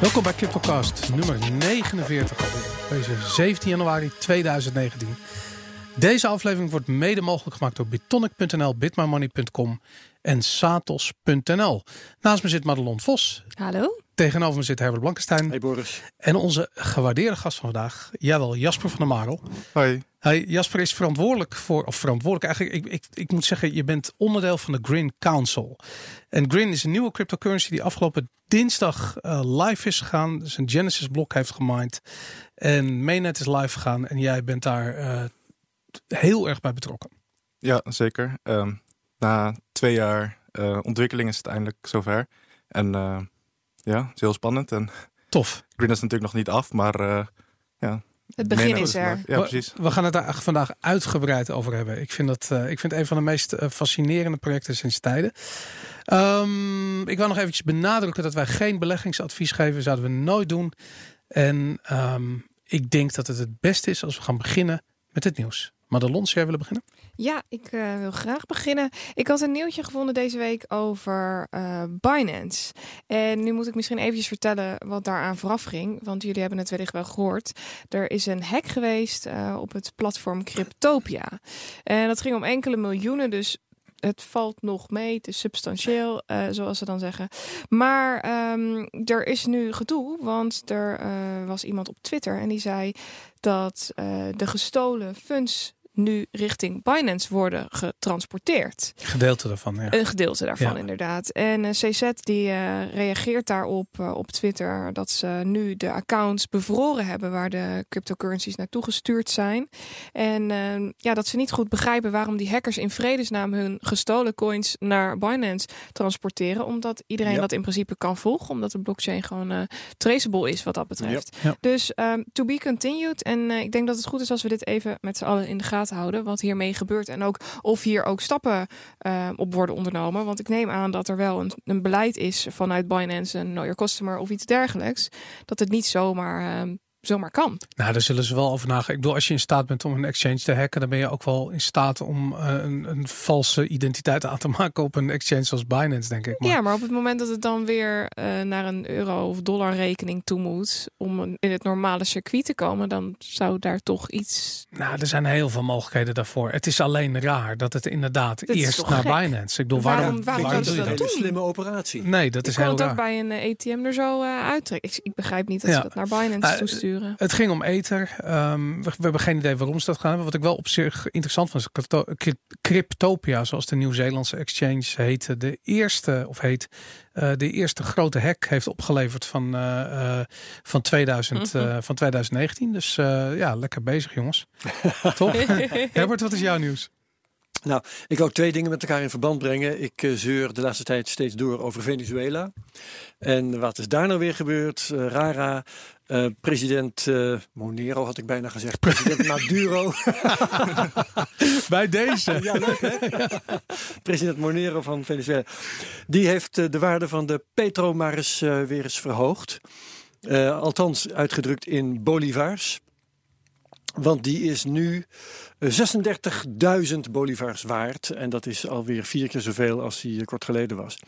Welkom bij CryptoCast nummer 49 alweer. Deze 17 januari 2019. Deze aflevering wordt mede mogelijk gemaakt door bitonic.nl, bitmymoney.com en satos.nl. Naast me zit Madelon Vos. Hallo. Tegenover me zit Herbert Blankenstein. Hey Boris. En onze gewaardeerde gast van vandaag, jawel, Jasper van der Marel. Hoi. Hey, Jasper is verantwoordelijk voor, of verantwoordelijk eigenlijk, ik, ik, ik moet zeggen, je bent onderdeel van de Grin Council. En Grin is een nieuwe cryptocurrency die afgelopen dinsdag uh, live is gegaan. Dus een Genesis blok heeft gemined. En Mainnet is live gegaan en jij bent daar uh, heel erg bij betrokken. Ja, zeker. Uh, na twee jaar uh, ontwikkeling is het eindelijk zover. En ja, het is heel spannend. En Tof. Grin is natuurlijk nog niet af, maar ja, het begin is er. Ja, precies. We, we, gaan het daar vandaag uitgebreid over hebben. Ik vind, dat, uh, ik vind het een van de meest uh, fascinerende projecten sinds tijden. Um, ik wil nog eventjes benadrukken dat wij geen beleggingsadvies geven. Zouden we nooit doen. En um, ik denk dat het het beste is als we gaan beginnen met het nieuws. Madelon, zou jij willen beginnen? Ja, ik uh, wil graag beginnen. Ik had een nieuwtje gevonden deze week over uh, Binance. En nu moet ik misschien eventjes vertellen wat daaraan vooraf ging. Want jullie hebben het wellicht wel gehoord. Er is een hack geweest uh, op het platform Cryptopia. En dat ging om enkele miljoenen, dus het valt nog mee, het is substantieel, zoals ze dan zeggen. Maar um, er is nu gedoe, want er was iemand op Twitter en die zei dat de gestolen funds nu richting Binance worden getransporteerd. Gedeelte daarvan, ja. Een gedeelte daarvan, ja. inderdaad. En uh, CZ die uh, reageert daarop uh, op Twitter dat ze nu de accounts bevroren hebben waar de cryptocurrencies naartoe gestuurd zijn. En ehm, ja, dat ze niet goed begrijpen waarom die hackers in vredesnaam hun gestolen coins naar Binance transporteren. Omdat iedereen ja. dat in principe kan volgen, omdat de blockchain gewoon traceable is wat dat betreft. Ja. Dus um, to be continued. En ik denk dat het goed is als we dit even met z'n allen in de gaten houden wat hiermee gebeurt en ook of hier ook stappen uh, op worden ondernomen. Want ik neem aan dat er wel een, een beleid is vanuit Binance en Know Customer of iets dergelijks. Dat het niet zomaar uh, zomaar kan. Nou, daar zullen ze wel over nagaan. Ik bedoel, als je in staat bent om een exchange te hacken, dan ben je ook wel in staat om uh, een, een, valse identiteit aan te maken op een exchange zoals Binance, denk ik. Maar... Ja, maar op het moment dat het dan weer uh, naar een euro of dollar rekening toe moet om een, in het normale circuit te komen, dan zou daar toch iets. Nou, er zijn heel veel mogelijkheden daarvoor. Het is alleen raar dat het inderdaad eerst naar gek? Binance. Ik bedoel, waarom, waarom, waarom dat doe je een dat hele slimme operatie. Nee, dat ik is kon heel het ook raar. bij een ATM er zo uh, uittrekken. Ik, ik, begrijp niet dat Ja. ze dat naar Binance Uh, Het ging om Ether. Um, we, we, hebben geen idee waarom ze dat gaan hebben. Wat ik wel op zich interessant vond, is Crypto Cryptopia, zoals de Nieuw-Zeelandse exchange heette, de eerste, of heet, uh, de eerste grote hack heeft opgeleverd van, uh, van, 2000, mm -hmm. van 2019. Dus ja, lekker bezig jongens. Toch? Herbert, wat is jouw nieuws? Nou, ik wil twee dingen met elkaar in verband brengen. Ik uh, zeur de laatste tijd steeds door over Venezuela. En wat is daar nou weer gebeurd? Uh, Rara, uh, president Monero had ik bijna gezegd. President Maduro. Bij deze. ja, leuk hè? president Monero van Venezuela. Die heeft de waarde van de petro maar eens weer eens verhoogd. althans uitgedrukt in bolivars. Want die is nu 36.000 bolivars waard. En dat is alweer vier keer zoveel als die kort geleden was.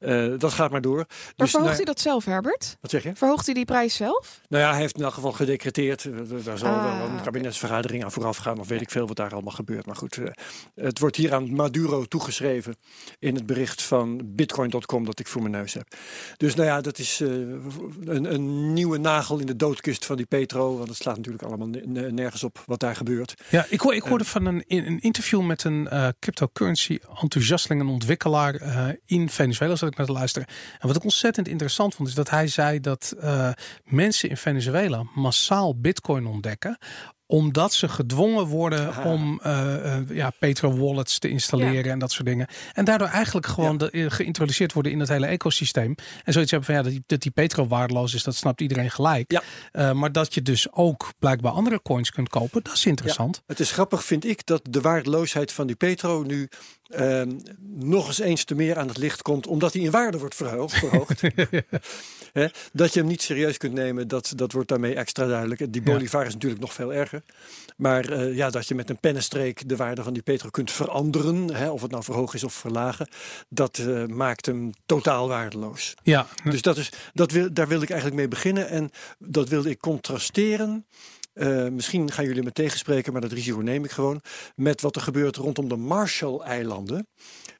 Uh, dat gaat maar door. Maar dus, verhoogt nou, hij dat zelf, Herbert? Wat zeg je? Verhoogt hij die prijs zelf? Nou ja, hij heeft in elk geval gedecreteerd. Daar zal Ah, wel een kabinetsvergadering aan vooraf gaan. Of weet ik veel wat daar allemaal gebeurt. Maar goed, uh, het wordt hier aan Maduro toegeschreven. In het bericht van bitcoin.com dat ik voor mijn neus heb. Dus nou ja, dat is uh, een, een, nieuwe nagel in de doodkist van die Petro. Want het slaat natuurlijk allemaal nergens op wat daar gebeurt. Ja, ik, hoor, ik hoorde van een, een interview met een uh, cryptocurrency enthousiasteling, een ontwikkelaar uh, in Venezuela, zat ik naar te luisteren. En wat ik ontzettend interessant vond, is dat hij zei dat uh, mensen in Venezuela massaal bitcoin ontdekken omdat ze gedwongen worden Aha. om uh, uh, ja, petro-wallets te installeren ja. en dat soort dingen. En daardoor eigenlijk gewoon ja. de, geïntroduceerd worden in het hele ecosysteem. En zoiets hebben van ja, dat die, dat die petro waardeloos is, dat snapt iedereen gelijk. Ja. Uh, maar dat je dus ook blijkbaar andere coins kunt kopen, dat is interessant. Het is grappig, vind ik, dat de waardeloosheid van die petro nu ehm, nog eens eens te meer aan het licht komt, omdat hij in waarde wordt verhoogd. dat je hem niet serieus kunt nemen, dat, dat wordt daarmee extra duidelijk. Die Ja. Bolivar is natuurlijk nog veel erger. Maar eh, ja, dat je met een pennenstreek de waarde van die petro kunt veranderen, of het nou verhogen is of verlagen, dat eh, maakt hem totaal waardeloos. Ja, Dus dat is, dat wil, daar wilde ik eigenlijk mee beginnen. En dat wilde ik contrasteren. Eh, misschien gaan jullie me tegenspreken, maar dat risico neem ik gewoon. Met wat er gebeurt rondom de Marshall-eilanden.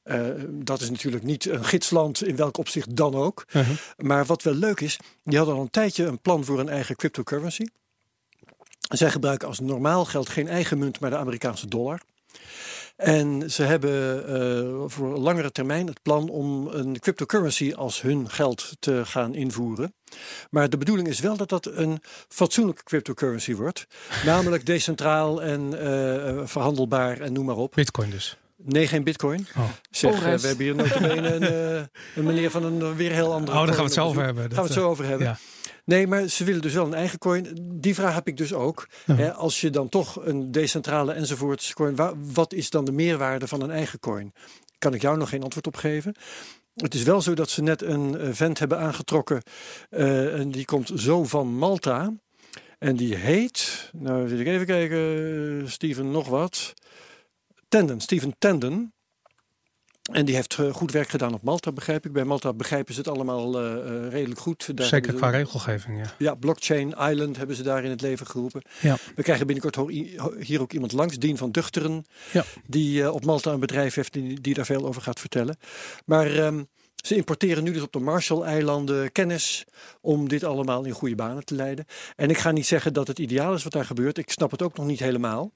Eh, dat is natuurlijk niet een gidsland in welk opzicht dan ook. uh-huh. Maar wat wel leuk is, die hadden al een tijdje een plan voor een eigen cryptocurrency. Zij gebruiken als normaal geld geen eigen munt, maar de Amerikaanse dollar. En ze hebben eh, voor een langere termijn het plan om een cryptocurrency als hun geld te gaan invoeren. Maar de bedoeling is wel dat dat een fatsoenlijke cryptocurrency wordt. Namelijk decentraal en eh, verhandelbaar en noem maar op. Bitcoin dus. Nee, geen bitcoin. Oh. Zeg, eh, we hebben hier notabene een, een meneer van een weer heel andere Oh, daar gaan we het zo over hebben. Gaan we het zo over hebben. ja. Nee, maar ze willen dus wel een eigen coin. Die vraag heb ik dus ook. Ja. Hè, als je dan toch een decentrale enzovoorts coin, wa- wat is dan de meerwaarde van een eigen coin? Kan ik jou nog geen antwoord op geven. Het is wel zo dat ze net een eh, vent hebben aangetrokken. eh, en die komt zo van Malta. En die heet, nou wil ik even kijken, Steven nog wat. Tenden, Steven Tenden. En die heeft eh, goed werk gedaan op Malta, begrijp ik. Bij Malta begrijpen ze het allemaal eh, eh, redelijk goed. Daar Zeker qua regelgeving, ja. ja, Blockchain Island hebben ze daar in het leven geroepen. Ja. We krijgen binnenkort hier ook iemand langs, Dien van Duchteren, Ja. die op Malta een bedrijf heeft die, die daar veel over gaat vertellen. Maar ehm, ze importeren nu dus op de Marshall-eilanden kennis om dit allemaal in goede banen te leiden. En ik ga niet zeggen dat het ideaal is wat daar gebeurt. Ik snap het ook nog niet helemaal.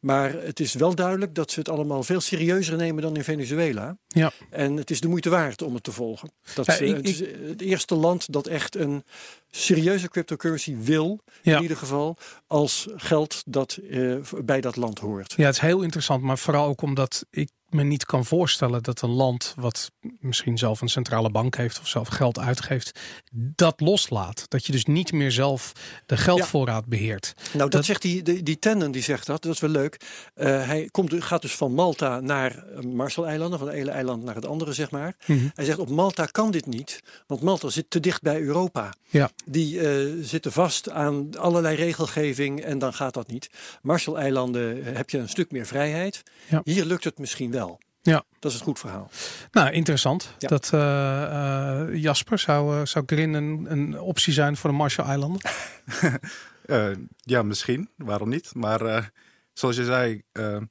Maar het is wel duidelijk dat ze het allemaal veel serieuzer nemen dan in Venezuela. Ja. En het is de moeite waard om het te volgen. Dat Ja, is, ik- het is het eerste land dat echt een serieuze cryptocurrency wil. Ja. In ieder geval als geld dat eh, bij dat land hoort. Ja, het is heel interessant, maar vooral ook omdat ik me niet kan voorstellen dat een land wat misschien zelf een centrale bank heeft of zelf geld uitgeeft, dat loslaat. Dat je dus niet meer zelf de geldvoorraad beheert. Nou, dat, Dat- zegt die, die, die Tenden, die zegt dat. Dat is wel leuk. Eh, hij komt, gaat dus van Malta naar eh, Marshall-eilanden, van het ene eiland naar het andere, zeg maar. Hij zegt op Malta kan dit niet, want Malta zit te dicht bij Europa. Ja. Die eh, zitten vast aan allerlei regelgeving en dan gaat dat niet. Marshall-eilanden heb je een stuk meer vrijheid. Ja. Hier lukt het misschien wel. Ja. Dat is een goed verhaal. Nou, interessant. Ja. Dat eh, eh, Jasper zou, eh, zou Grin een, een optie zijn voor de Marshall-eilanden. Eh, ja, misschien. Waarom niet? Maar eh, zoals je zei, het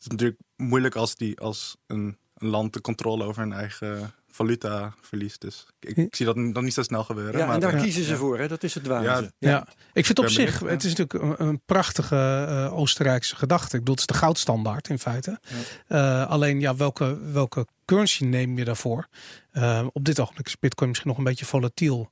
is natuurlijk moeilijk als, die, als een, een land de controle over hun eigen valuta verliest. Dus ik, ik zie dat nog niet zo snel gebeuren. Ja, maar, en daar kiezen ze ja. voor. Hè? Dat is het dwaze. Ja, Ja. ik vind op zich, het is natuurlijk een, een prachtige eh, Oostenrijkse gedachte. Ik bedoel, het is de goudstandaard in feite. Eh, alleen, ja, welke, welke currency neem je daarvoor? Eh, op dit ogenblik is Bitcoin misschien nog een beetje volatiel.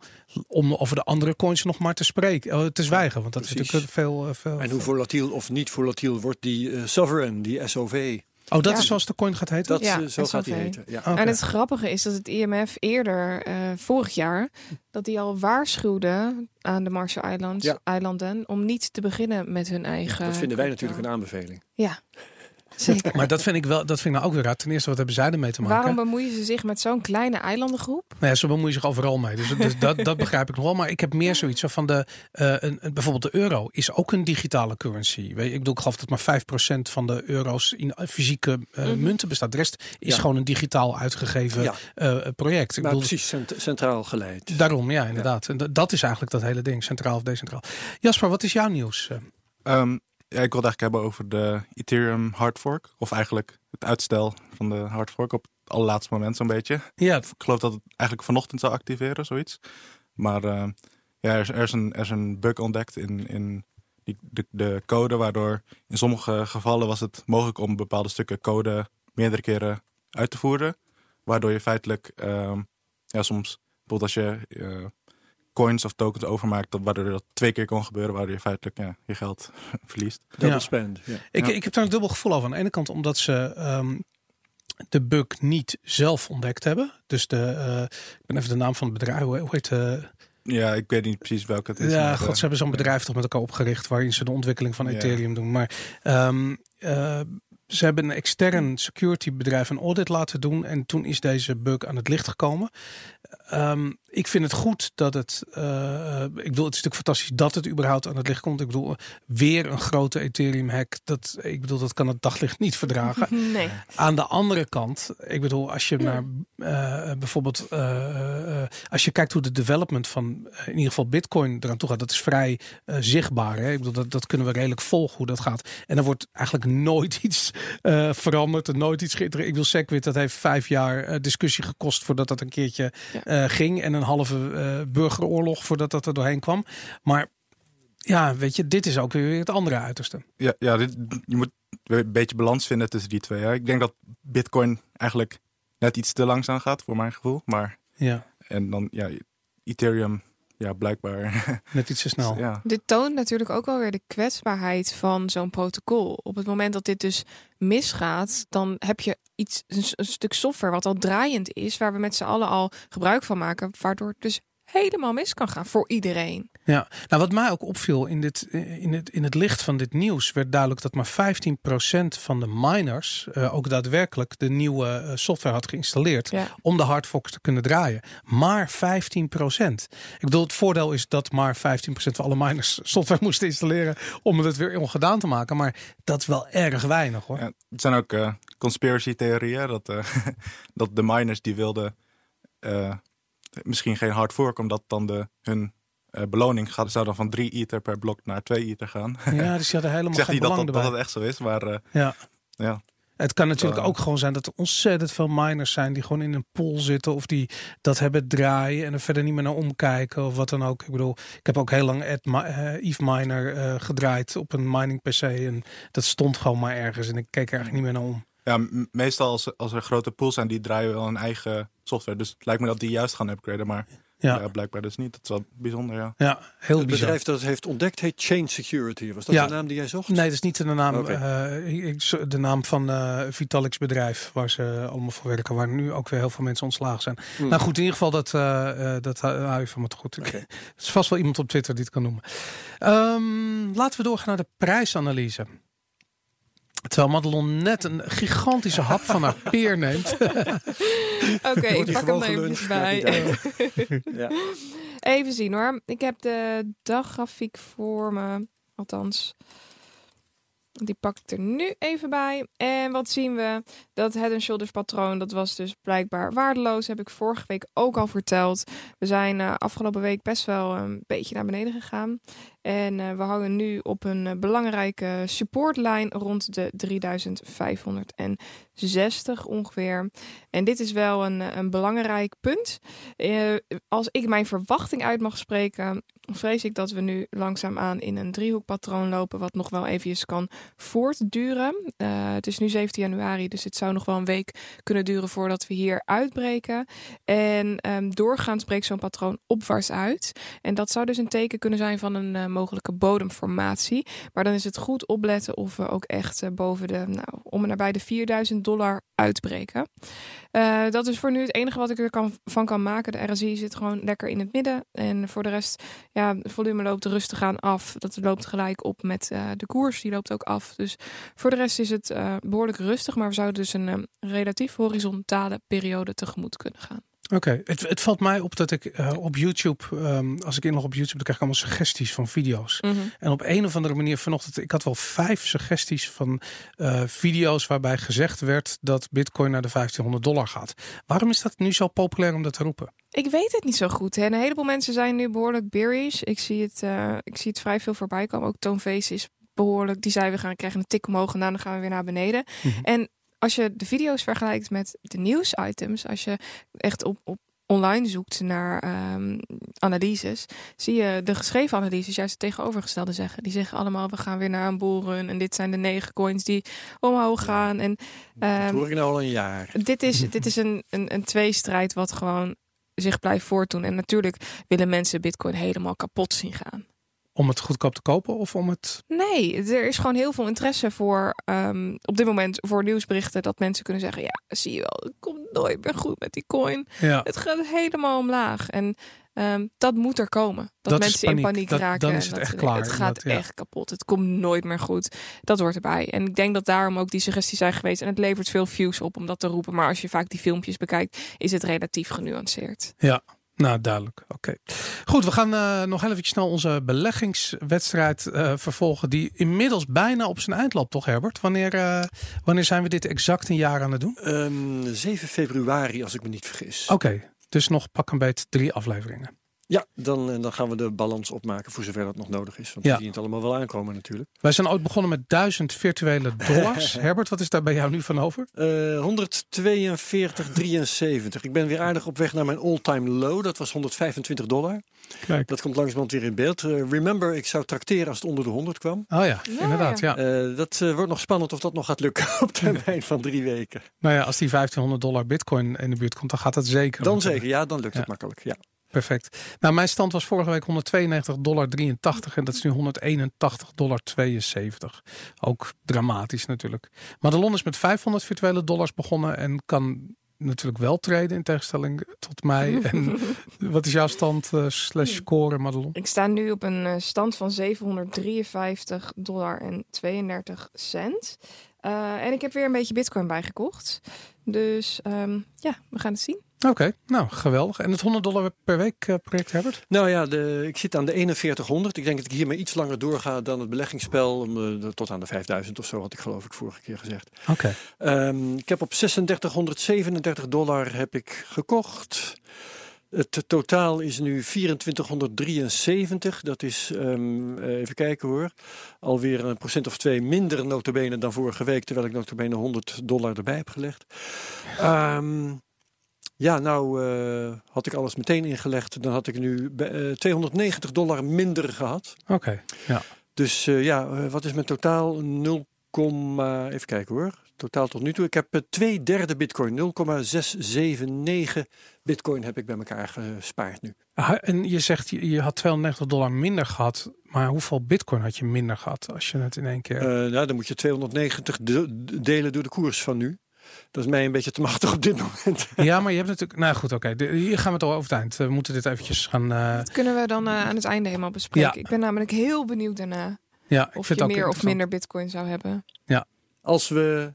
Om over de andere coins nog maar te spreken, te zwijgen. Want dat is natuurlijk veel. veel En hoe volatiel of niet volatiel wordt die sovereign, die SOV? Oh, dat Ja. is zoals de coin gaat heten? Dat, Ja, eh, zo gaat die heten. Ja. Oké. En het grappige is dat het IMF eerder, eh, vorig jaar, dat die al waarschuwde aan de Marshall Islands, Ja. eilanden om niet te beginnen met hun eigen. Dat vinden wij natuurlijk een aanbeveling. Ja, zeker. Maar dat vind ik wel, dat vind ik nou ook weer raar. Ten eerste, wat hebben zij ermee te maken? Waarom bemoeien ze zich met zo'n kleine eilandengroep? Nou ja, ze bemoeien zich overal mee. Dus, dus dat, dat begrijp ik nog wel. Maar ik heb meer zoiets zo van de. eh, een, bijvoorbeeld de euro is ook een digitale currency. Weet ik bedoel, ik geloof dat maar 5% van de euro's in fysieke eh, Mhm. munten bestaat. De rest is Ja. gewoon een digitaal uitgegeven Ja. eh, project. Ik Maar bedoel, precies cent- centraal geleid. daarom, ja, inderdaad. En dat- is eigenlijk dat hele ding, centraal of decentraal. Jasper, wat is jouw nieuws? Eh, Ehm, ja, ik wilde eigenlijk hebben over de Ethereum hard fork. Of eigenlijk het uitstel van de hard fork op het allerlaatste moment zo'n beetje. Ja, Ik geloof dat het eigenlijk vanochtend zou activeren, zoiets. Maar eh, ja, er is, er, is een, er is een bug ontdekt in, in die, de, de code, waardoor in sommige gevallen was het mogelijk om bepaalde stukken code meerdere keren uit te voeren. Waardoor je feitelijk, ehm, ja, soms bijvoorbeeld als je eh, coins of tokens overmaakt, dat, waardoor dat twee keer kon gebeuren, waardoor je feitelijk ja, je geld verliest. Double Ja. spend. Ja. Ik, Ja. ik heb daar een dubbel gevoel over. Aan de ene kant omdat ze ehm, de bug niet zelf ontdekt hebben. Dus de, eh, ik ben even de naam van het bedrijf, hoe hoe heet de... Ja, ik weet niet precies welke het is. Ja, maar, god, eh, ze hebben zo'n bedrijf toch met elkaar opgericht waarin ze de ontwikkeling van Ja. Ethereum doen. Maar ehm, eh, ze hebben een extern security bedrijf een audit laten doen. En toen is deze bug aan het licht gekomen. Ehm, ik vind het goed dat het. Uh, ik bedoel, het is natuurlijk fantastisch dat het überhaupt aan het licht komt. Ik bedoel, weer een grote Ethereum hack. Dat, ik bedoel, dat kan het daglicht niet verdragen. Nee. Aan de andere kant, ik bedoel, als je naar uh, bijvoorbeeld. Uh, als je kijkt hoe de development van in ieder geval Bitcoin eraan toe gaat, dat is vrij zichtbaar. Hè? Ik bedoel, dat, dat kunnen we redelijk volgen hoe dat gaat. En er wordt eigenlijk nooit iets veranderd en nooit iets geïnteresseerd. Ik wil Segwit, dat heeft vijf jaar discussie gekost voordat dat een keertje ja. ging. En een halve uh, burgeroorlog voordat dat er doorheen kwam. Maar ja, weet je, dit is ook weer het andere uiterste. Ja, ja dit, je moet een beetje balans vinden tussen die twee. Ja. Ik denk dat Bitcoin eigenlijk net iets te langzaam gaat, voor mijn gevoel. Maar ja. En dan, ja, Ethereum, ja, blijkbaar. Net iets te snel. Ja. Dit toont natuurlijk ook wel weer de kwetsbaarheid van zo'n protocol. Op het moment dat dit dus misgaat, dan heb je iets, een, stuk software wat al draaiend is, waar we met z'n allen al gebruik van maken, waardoor het dus helemaal mis kan gaan voor iedereen. Ja, nou wat mij ook opviel in, dit, in, het, in het licht van dit nieuws werd duidelijk dat maar 15% van de miners uh, ook daadwerkelijk de nieuwe uh, software had geïnstalleerd ja. om de hardforks te kunnen draaien. Maar 15%. Ik bedoel, het voordeel is dat maar 15% van alle miners software moesten installeren om het weer ongedaan te maken. Maar dat is wel erg weinig hoor. Ja, het zijn ook uh, conspiracy theorieën dat, dat de miners die wilden misschien geen hard fork, omdat dan de, hun beloning gaat, zou dan van 3 ether per blok naar 2 ether gaan. Ja, dus je had er helemaal geen niet belang dat, dat, dat het echt zo is, maar uh, ja. ja. Het kan natuurlijk ook gewoon zijn dat er ontzettend veel miners zijn die gewoon in een pool zitten of die dat hebben draaien en er verder niet meer naar omkijken of wat dan ook. Ik bedoel, ik heb ook heel lang Ed, uh, Eve Miner uh, gedraaid op een mining PC en dat stond gewoon maar ergens en ik keek er eigenlijk niet meer naar om. Ja, meestal als, als er grote pools zijn, die draaien wel een eigen software. Dus het lijkt me dat die juist gaan upgraden, maar ja. ja blijkbaar dus niet. Dat is wel bijzonder, ja. Ja, heel Het bizar. bedrijf dat het heeft ontdekt heet Chain Security. Was dat Ja. de naam die jij zocht? Nee, dat is niet de naam, Oké. eh, ik- de naam van eh Vitalix bedrijf waar ze allemaal voor werken, waar nu ook weer heel veel mensen ontslagen zijn. Hmm. Nou goed, in ieder geval dat, eh, eh, dat hou je van me te goed. Oké. Er is vast wel iemand op Twitter die het kan noemen. Ehm, laten we doorgaan naar de prijsanalyse. Terwijl Madelon net een gigantische hap van haar peer neemt. Oké, ik pak hem even geluncht? bij. Ja. Even zien hoor. Ik heb de daggrafiek voor me. Althans, die pak ik er nu even bij. En wat zien we? Dat head and shoulders patroon, dat was dus blijkbaar waardeloos. Heb ik vorige week ook al verteld. We zijn eh, afgelopen week best wel een beetje naar beneden gegaan. En eh, we hangen nu op een eh, belangrijke supportlijn rond de 3560 ongeveer. En dit is wel een, eh, een belangrijk punt. Als ik mijn verwachting uit mag spreken, vrees ik dat we nu langzaamaan in een driehoekpatroon lopen, wat nog wel eventjes kan voortduren. Het is nu 17 januari, dus het zou nog wel een week kunnen duren voordat we hier uitbreken. En ehm, doorgaans breekt zo'n patroon opwaarts uit. En dat zou dus een teken kunnen zijn van een mogelijke bodemformatie. Maar dan is het goed opletten of we ook echt eh, boven de, nou, om en nabij de 4000 dollar uitbreken. Eh, dat is voor nu het enige wat ik er kan, van kan maken. De RSI zit gewoon lekker in het midden. En voor de rest, ja, het volume loopt rustig aan af. Dat loopt gelijk op met eh, de koers. Die loopt ook af. Dus voor de rest is het eh, behoorlijk rustig. Maar we zouden dus een relatief horizontale periode tegemoet kunnen gaan. Oké, het, het valt mij op dat ik eh, op YouTube, ehm, als ik inlog op YouTube, dan krijg ik allemaal suggesties van video's. En op een of andere manier vanochtend, ik had wel vijf suggesties van eh, video's waarbij gezegd werd dat Bitcoin naar de 1500 dollar gaat. Waarom is dat nu zo populair om dat te roepen? Ik weet het niet zo goed. Hè. Een heleboel mensen zijn nu behoorlijk bearish. Ik zie het, eh, ik zie het vrij veel voorbij komen. Ook Toon Vees is behoorlijk. Die zei we gaan krijgen een tik omhoog en dan gaan we weer naar beneden. Mhm. En als je de video's vergelijkt met de nieuwsitems, als je echt op, op online zoekt naar ehm, analyses, zie je de geschreven analyses juist het tegenovergestelde zeggen. Die zeggen allemaal we gaan weer naar een bullrun en dit zijn de negen coins die omhoog gaan. En Dat hoor ik nou al een jaar. dit is, dit is een, een, een tweestrijd wat gewoon zich blijft voortdoen. En natuurlijk willen mensen Bitcoin helemaal kapot zien gaan. Om het goedkoop te kopen of om het... Nee, er is gewoon heel veel interesse voor ehm, op dit moment voor nieuwsberichten dat mensen kunnen zeggen: ja, zie je wel, het komt nooit meer goed met die coin. Ja, Het gaat helemaal omlaag. En ehm, dat moet er komen. Dat, mensen in paniek. Dat- raken. dan is het dat echt klaar, Het gaat ja. echt kapot. Het komt nooit meer goed. Dat hoort erbij. En ik denk dat daarom ook die suggesties zijn geweest. En het levert veel views op om dat te roepen. Maar als je vaak die filmpjes bekijkt, is het relatief genuanceerd. Nou duidelijk. Oké. Goed, we gaan eh, nog heel even snel onze beleggingswedstrijd eh, vervolgen. Die inmiddels bijna op zijn eind loopt, toch Herbert? Wanneer, eh, wanneer zijn we dit exact een jaar aan het doen? Ehm, 7 februari, als ik me niet vergis. Oké, dus nog pak een beetje drie afleveringen. Ja, dan, eh, dan gaan we de balans opmaken voor zover dat nog nodig is. Want Ja. we zien het allemaal wel aankomen natuurlijk. Wij zijn ooit begonnen met 1000 virtuele dollars. Herbert, wat is daar bij jou nu van over? Eh 142,73. Ik ben weer aardig op weg naar mijn all-time low. Dat was 125 dollar. Kijk. Dat komt langzamerhand weer in beeld. Eh, remember, ik zou tracteren als het onder de 100 kwam. Oh ja, Ja, inderdaad. Ja. Eh, dat eh, wordt nog spannend of dat nog gaat lukken op termijn van drie weken. Nou ja, als die 1500 dollar bitcoin in de buurt komt, dan gaat dat zeker. Dan zeker, ja, dan lukt het makkelijk. Ja. Perfect. Nou, mijn stand was vorige week 192,83 dollar en dat is nu 181,72 dollar. Ook dramatisch natuurlijk. Madelon is met 500 virtuele dollars begonnen en kan natuurlijk wel traden in tegenstelling tot mij. En wat is jouw stand eh, slash score, Madelon? Ik sta nu op een eh, stand van 753 dollar en 32 cent. Eh, en ik heb weer een beetje bitcoin bijgekocht. Dus ehm, ja, we gaan het zien. Oké, nou geweldig. En het 100 dollar per week eh, project, Herbert? Nou ja, de, ik zit aan de 4100. Ik denk dat ik hiermee iets langer doorga dan het beleggingsspel. Om, eh, de- tot aan de 5000 of zo had ik geloof ik vorige keer gezegd. Oké. Ehm, ik heb op 3637 dollar heb ik gekocht. Het totaal is nu 2473. Dat is, ehm, eh, even kijken hoor, alweer een procent of twee minder notabene dan vorige week. Terwijl ik notabene 100 dollar erbij heb gelegd. Ehm, ja, nou eh, had ik alles meteen ingelegd. Dan had ik nu bij- eh, 290 dollar minder gehad. Oké. Ja. Dus ja, wat is mijn totaal? 0, even kijken hoor. Totaal tot nu toe. Ik heb eh, twee derde bitcoin. 0,679 bitcoin heb ik bij elkaar gespaard nu. En je zegt, je, je had 290 dollar minder gehad. Maar hoeveel bitcoin had je minder gehad als je het in één keer... Eh, nou, dan moet je 290 de- delen door de koers van nu. Dat is mij een beetje te machtig op dit moment. Ja, maar je hebt natuurlijk... Nou goed, oké. Hier gaan we het al over het eind. We moeten dit eventjes gaan... eh, Dat kunnen we dan aan het einde helemaal bespreken. Ja. Ik ben namelijk heel benieuwd daarna ja, ik of vind je het ook meer of minder bitcoin zou hebben. Als, we,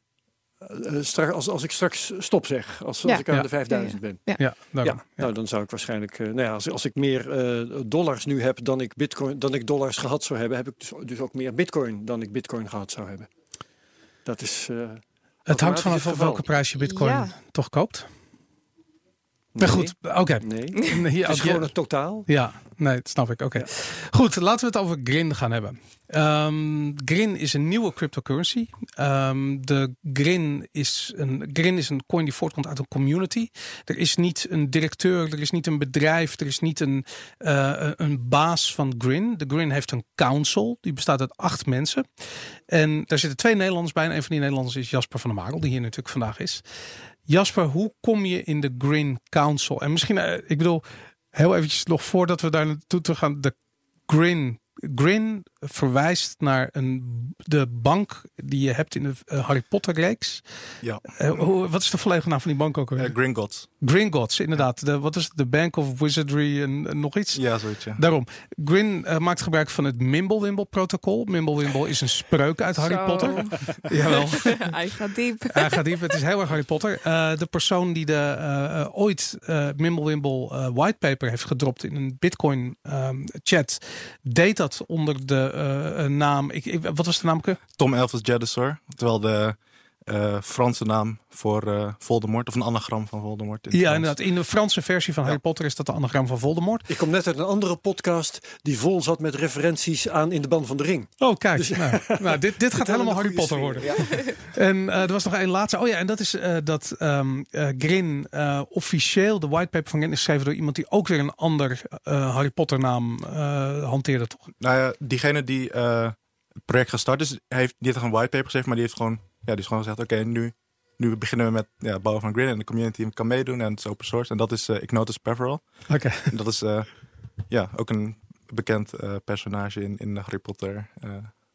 eh, eh, straks, als, als ik straks stop zeg, als, als Ja. ik aan Ja. de 5000 ben. Ja, daarom. Ja, Ja. nou dan zou ik waarschijnlijk, eh, nou ja, als, als ik meer eh, dollars nu heb dan ik bitcoin, dan ik dollars gehad zou hebben, heb ik dus, dus ook meer bitcoin dan ik bitcoin gehad zou hebben. Dat is. eh, Het hangt vanaf geval. welke prijs je bitcoin Ja. toch koopt. nee, Maar goed, oké. Nee. Nee, ja, Het is als je- gewoon het totaal. Ja, nee, dat snap ik. Oké. Ja. Goed, laten we het over Grin gaan hebben. Ehm, Grin is een nieuwe cryptocurrency. Ehm, de Grin is, een, Grin is een coin die voortkomt uit een community. Er is niet een directeur, er is niet een bedrijf, er is niet een, eh, een baas van Grin. De Grin heeft een council, die bestaat uit acht mensen. En daar zitten twee Nederlanders bij. En een van die Nederlanders is Jasper van der Marel, die hier natuurlijk vandaag is. Jasper, hoe kom je in de Grin Council? En misschien, eh, ik bedoel, heel eventjes nog voordat we daar naartoe toe gaan. De Grin. Grin verwijst naar een, de bank die je hebt in de eh, Harry Potter reeks. Ja, Eh, hoe- wat is de volledige naam van die bank ook alweer? uh, Gringotts. Gringotts, inderdaad. De, wat is het? De Bank of Wizardry en, en nog iets? Ja, zoiets. Ja. Daarom. Grin eh, maakt gebruik van het Mimblewimble-protocol. Mimblewimble is een spreuk uit Harry Zo. Potter. Jawel. Hij gaat diep. Hij gaat diep. Het is heel erg Harry Potter. Eh, de persoon die de, eh, eh, ooit eh Mimblewimble eh, whitepaper heeft gedropt in een Bitcoin ehm, chat, deed dat onder de eh, naam. Ik, wat was de naam? Tom Elvis Jedusor. Terwijl de eh, Franse naam voor eh, Voldemort, of een anagram van Voldemort. in het Ja, Frans. inderdaad. In de Franse versie van Ja. Harry Potter is dat de anagram van Voldemort. Ik kom net uit een andere podcast die vol zat met referenties aan in de band van de ring. Oh, kijk. Dus- nou, nou, dit, dit gaat helemaal Harry Potter worden. En eh, er was nog één laatste. Oh ja, en dat is eh, dat ehm, eh, Grin eh, officieel, de whitepaper van Grin is geschreven door iemand die ook weer een ander eh, Harry Potter naam eh, hanteerde, toch? Nou ja, diegene die eh, project gestart is, heeft niet echt een whitepaper geschreven, maar die heeft gewoon, ja, die is gewoon gezegd, oké, nu, nu beginnen we met ja, het bouwen van Grin en de community kan meedoen en het is open source. En dat is uh, Ignotus Peveril. Oké. En dat is eh, ja, ook een bekend eh, personage in, in de Harry Potter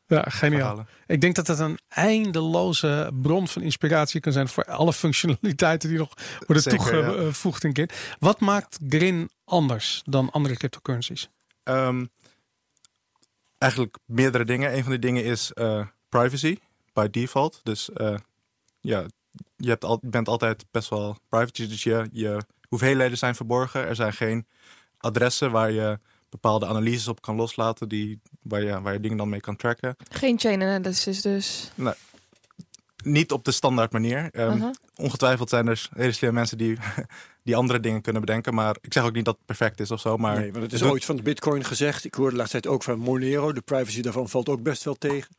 ja, geniaal. Verhalen. Ik denk dat het een eindeloze bron van inspiratie kan zijn voor alle functionaliteiten die nog worden toegevoegd in Grin. Wat maakt Grin anders dan andere cryptocurrencies? Um, eigenlijk meerdere dingen. Een van die dingen is uh, privacy by default. Dus uh, ja, je, hebt al, bent altijd best wel privacy. Dus je, je hoeveelheden zijn verborgen. Er zijn geen adressen waar je bepaalde analyses op kan loslaten, die, waar, je, waar je dingen dan mee kan tracken. Geen chain analysis dus? Nee, niet op de standaard manier. Um, Ongetwijfeld zijn er hele slimme mensen die, die andere dingen kunnen bedenken. Maar ik zeg ook niet dat het perfect is of zo. Maar nee, want het is ooit van de bitcoin gezegd. Ik hoorde de laatste tijd ook van Monero. De privacy daarvan valt ook best wel tegen.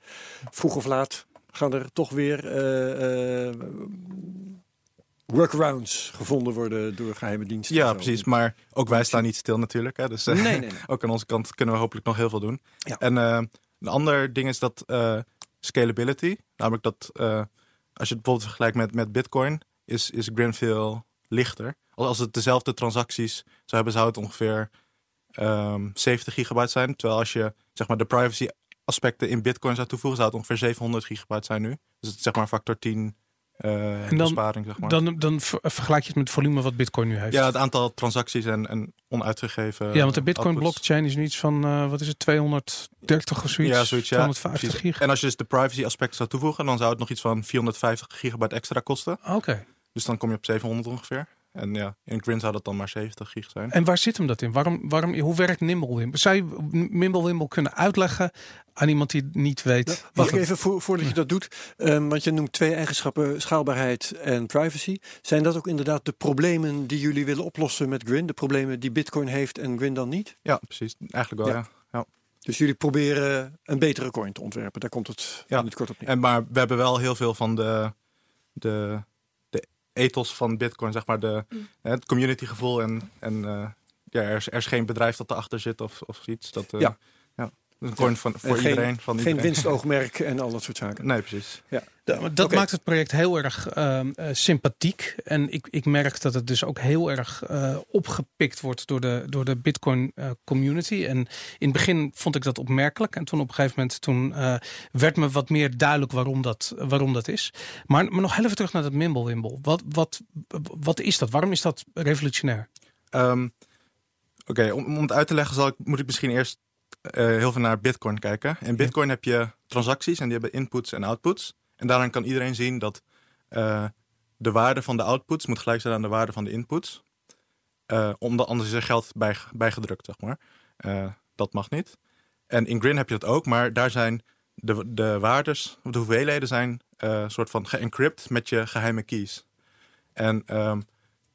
Vroeg of laat gaan er toch weer uh, uh, workarounds gevonden worden door geheime diensten. Ja, precies. Maar ook wij staan niet stil natuurlijk. Hè. Dus uh, nee, nee, nee. ook aan onze kant kunnen we hopelijk nog heel veel doen. Ja. En een ander ding is dat scalability. Namelijk dat als je het bijvoorbeeld vergelijkt met, met Bitcoin, is, is Grin veel lichter. Als het dezelfde transacties zou hebben, zou het ongeveer um, ehm, 70 gigabyte zijn. Terwijl als je zeg maar, de privacy aspecten in Bitcoin zou toevoegen, zou het ongeveer 700 gigabyte zijn nu. Dus het is zeg maar factor 10 uh, en dan, besparing, zeg maar. Dan, dan vergelijk je het met het volume wat Bitcoin nu heeft. Ja, het aantal transacties en, en onuitgegeven. Ja, want de Bitcoin blockchain is nu iets van, uh, wat is het, 230 of zoiets? Ja, zoiets, ja. 250 gig. En als je dus de privacy aspecten zou toevoegen, dan zou het nog iets van 450 gigabyte extra kosten. Oké. Dus dan kom je op 700 ongeveer. En ja, in Grin zou dat dan maar 70 gig zijn. En waar zit hem dat in? Waarom, waarom, hoe werkt Nimblewimble? Zou je Nimblewimble kunnen uitleggen aan iemand die het niet weet? wacht even voor, voordat je dat doet. Um, want je noemt twee eigenschappen, schaalbaarheid en privacy. Zijn dat ook inderdaad de problemen die jullie willen oplossen met Grin? De problemen die Bitcoin heeft en Grin dan niet? Ja, precies. Eigenlijk wel, ja. ja. Dus jullie proberen een betere coin te ontwerpen. Daar komt het ja. in het kort op neer. En maar we hebben wel heel veel van de, de ethos van Bitcoin, zeg maar, de, mm. het communitygevoel en, en uh, ja, er is, er, is, geen bedrijf dat erachter zit of, of iets. Dat, uh, ja. ja. Een coin van, voor iedereen. Van geen winstoogmerk en al dat soort zaken. Nee, precies. Ja. Dat maakt het project heel erg uh, sympathiek. En ik, ik merk dat het dus ook heel erg uh, opgepikt wordt door de, door de Bitcoin uh, community. En in het begin vond ik dat opmerkelijk. En toen op een gegeven moment toen, werd me wat meer duidelijk waarom dat, waarom dat is. Maar, maar nog heel even terug naar dat Mimblewimble. Wat, wat, wat is dat? Waarom is dat revolutionair? Um, Oké, om, om het uit te leggen zal ik, moet ik misschien eerst heel veel naar Bitcoin kijken. In Bitcoin heb je transacties en die hebben inputs en outputs. En daaraan kan iedereen zien dat uh, de waarde van de outputs moet gelijk zijn aan de waarde van de inputs. Uh, omdat anders is er geld bij, bijgedrukt, zeg maar. Uh, dat mag niet. En in Grin heb je dat ook, maar daar zijn de, de waardes, de hoeveelheden zijn een soort van geëncrypt met je geheime keys. En um,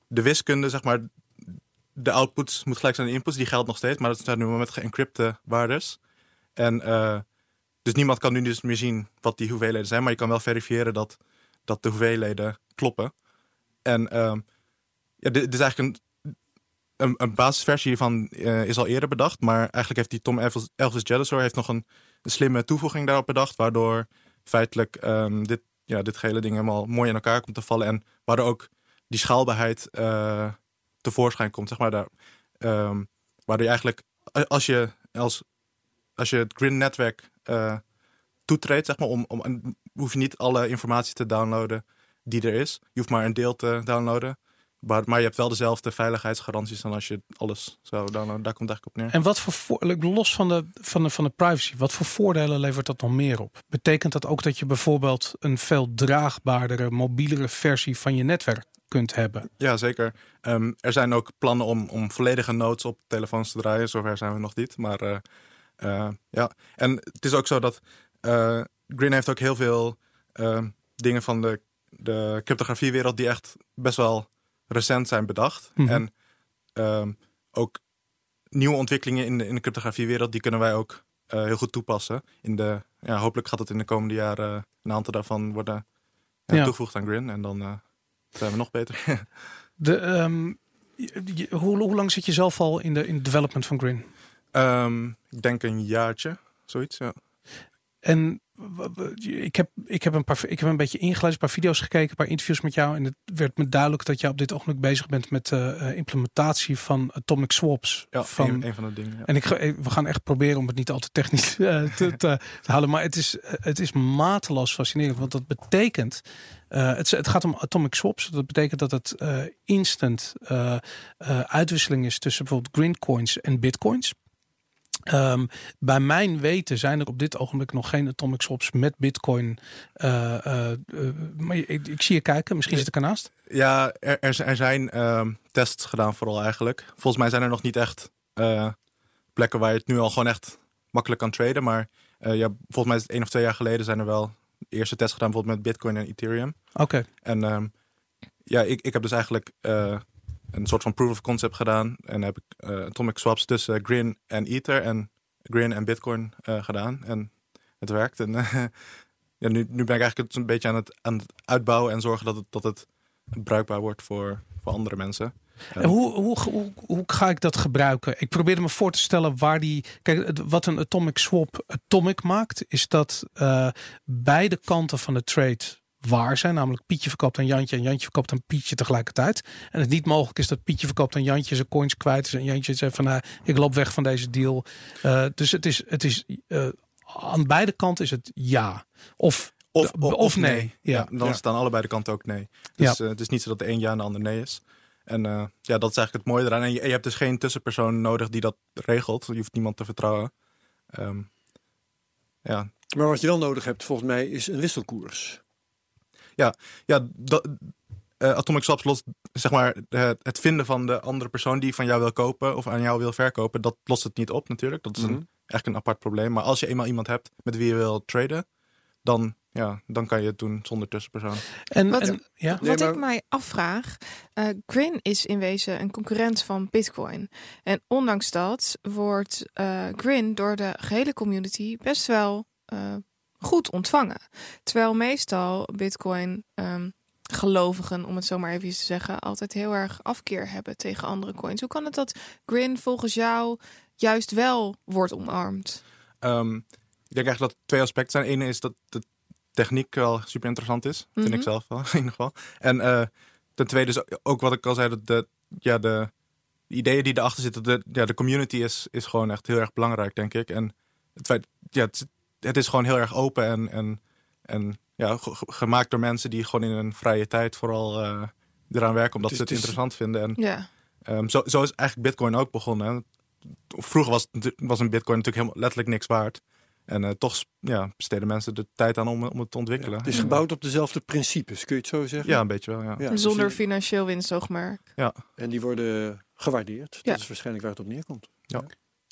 de wiskunde, zeg maar, de outputs moet gelijk zijn aan de inputs, die geldt nog steeds, maar dat zijn nu met geëncrypte waardes. En dus niemand kan nu dus meer zien wat die hoeveelheden zijn. Maar je kan wel verifiëren dat, dat de hoeveelheden kloppen. En uh, ja, dit, is eigenlijk een, een, een basisversie hiervan uh, is al eerder bedacht. Maar eigenlijk heeft die Tom Elvis, Jedusor heeft nog een, een, slimme toevoeging daarop bedacht. Waardoor feitelijk um, dit, ja, dit gehele ding helemaal mooi in elkaar komt te vallen. En waardoor ook die schaalbaarheid uh, tevoorschijn komt. Zeg maar daar, um, waardoor je eigenlijk als je als als je het Grin-netwerk uh, toetreedt, zeg maar, om, om, hoef je niet alle informatie te downloaden die er is. Je hoeft maar een deel te downloaden. Maar, maar je hebt wel dezelfde veiligheidsgaranties dan als je alles zou downloaden. Daar komt eigenlijk op neer. En wat voor los van de, van, de, van de privacy, wat voor voordelen levert dat nog meer op? Betekent dat ook dat je bijvoorbeeld een veel draagbaardere, mobielere versie van je netwerk kunt hebben? Ja, zeker. Um, er zijn ook plannen om, om volledige nodes op telefoons te draaien. Zover zijn we nog niet. Maar uh, uh, ja, en het is ook zo dat uh, Grin heeft ook heel veel uh, dingen van de, de cryptografiewereld die echt best wel recent zijn bedacht. Mm -hmm. En ook nieuwe ontwikkelingen in de, in de cryptografiewereld, die kunnen wij ook heel goed toepassen. In de, ja, hopelijk gaat het in de komende jaren een aantal daarvan worden ja, toegevoegd aan Grin. En dan zijn we nog beter. de, um, hoe, hoe lang zit je zelf al in de in development van Grin? Um, ik denk een jaartje, zoiets, ja. en ik heb, ik, heb een paar, ik heb een beetje ingelezen, een paar video's gekeken, een paar interviews met jou. En het werd me duidelijk dat je op dit ogenblik bezig bent met de eh, implementatie van atomic swaps. Ja, van, een, een van de dingen. ja. En ik, eh, we gaan echt proberen om het niet al te technisch eh, te, te, houden. Maar het is, eh, het is mateloos fascinerend. Want dat betekent. eh, het, het gaat om atomic swaps. Dat betekent dat het eh, instant eh, eh, uitwisseling is tussen bijvoorbeeld green coins en bitcoins. Ehm, bij mijn weten zijn er op dit ogenblik nog geen atomic swaps met bitcoin. eh, eh, eh, maar ik, ik zie je kijken, misschien zit ik ernaast. Ja, er, er, zijn- er zijn ehm, tests gedaan vooral eigenlijk. Volgens mij zijn er nog niet echt plekken waar je het nu al gewoon echt makkelijk kan traden. Maar ja, volgens mij is het één of twee jaar geleden zijn er wel eerste tests gedaan, bijvoorbeeld met Bitcoin en Ethereum. Oké, En ehm, ja, ik, ik heb dus eigenlijk een soort van proof of concept gedaan. En heb ik eh, atomic swaps tussen Grin en Ether en Grin en Bitcoin eh, gedaan. En het werkt. En ja, nu, nu ben ik eigenlijk het een beetje aan het, aan het uitbouwen en zorgen dat het, dat het bruikbaar wordt voor, voor andere mensen. En hoe, hoe, hoe, hoe ga ik dat gebruiken? Ik probeerde me voor te stellen waar die. Kijk, wat een atomic swap atomic maakt, is dat eh, beide kanten van de trade waar zijn. Namelijk Pietje verkoopt aan Jantje en Jantje verkoopt aan Pietje tegelijkertijd. En het niet mogelijk is dat Pietje verkoopt aan Jantje zijn coins kwijt is. En Jantje zegt van nou, ik loop weg van deze deal. Eh, dus het is, het is eh, aan beide kanten is het ja. Of, Of, of nee. Ja. Ja, dan Ja. is het aan allebei de kanten ook nee. Dus eh, het is niet zo dat de een ja en de ander nee is. En eh, ja, dat is eigenlijk het mooie eraan. En je, en je hebt dus geen tussenpersoon nodig die dat regelt. Je hoeft niemand te vertrouwen. Ehm, ja, Maar wat je wel nodig hebt, volgens mij, is een wisselkoers. Ja dat, eh, Atomic Swaps lost, zeg maar, eh, het vinden van de andere persoon die van jou wil kopen of aan jou wil verkopen, dat lost het niet op natuurlijk. Dat is Mhm. een, echt een apart probleem. Maar als je eenmaal iemand hebt met wie je wil traden, dan, ja, dan kan je het doen zonder tussenpersoon. en, Wat- en ja. Nee, Wat maar- ik mij afvraag, eh Grin is in wezen een concurrent van Bitcoin. En ondanks dat wordt eh Grin door de gehele community best wel eh, goed ontvangen. Terwijl meestal Bitcoin ehm, gelovigen, om het zo maar even te zeggen, altijd heel erg afkeer hebben tegen andere coins. Hoe kan het dat Grin volgens jou juist wel wordt omarmd? Ehm, ik denk eigenlijk dat er twee aspecten zijn. Eén is dat de techniek wel super interessant is. Vind Mhm. ik zelf wel, in ieder geval. En eh, ten tweede is ook wat ik al zei, dat de, ja, de, de ideeën die erachter zitten, de, ja, de community is, is gewoon echt heel erg belangrijk, denk ik. En het, feit, ja, het, het is gewoon heel erg open en, en, en ja, ge- ge- gemaakt door mensen die gewoon in hun vrije tijd vooral eh, eraan werken omdat ze het interessant vinden. En Ja, Ehm, zo, zo is eigenlijk Bitcoin ook begonnen. hè. Vroeger was, was een Bitcoin natuurlijk helemaal letterlijk niks waard. En eh, toch ja, besteden mensen de tijd aan om, om het te ontwikkelen. Het is gebouwd op dezelfde principes, kun je het zo zeggen? Ja, een beetje wel. Ja. Ja, dus zonder financieel winstoogmerk. En die worden gewaardeerd. Ja. Dat is waarschijnlijk waar het op neerkomt.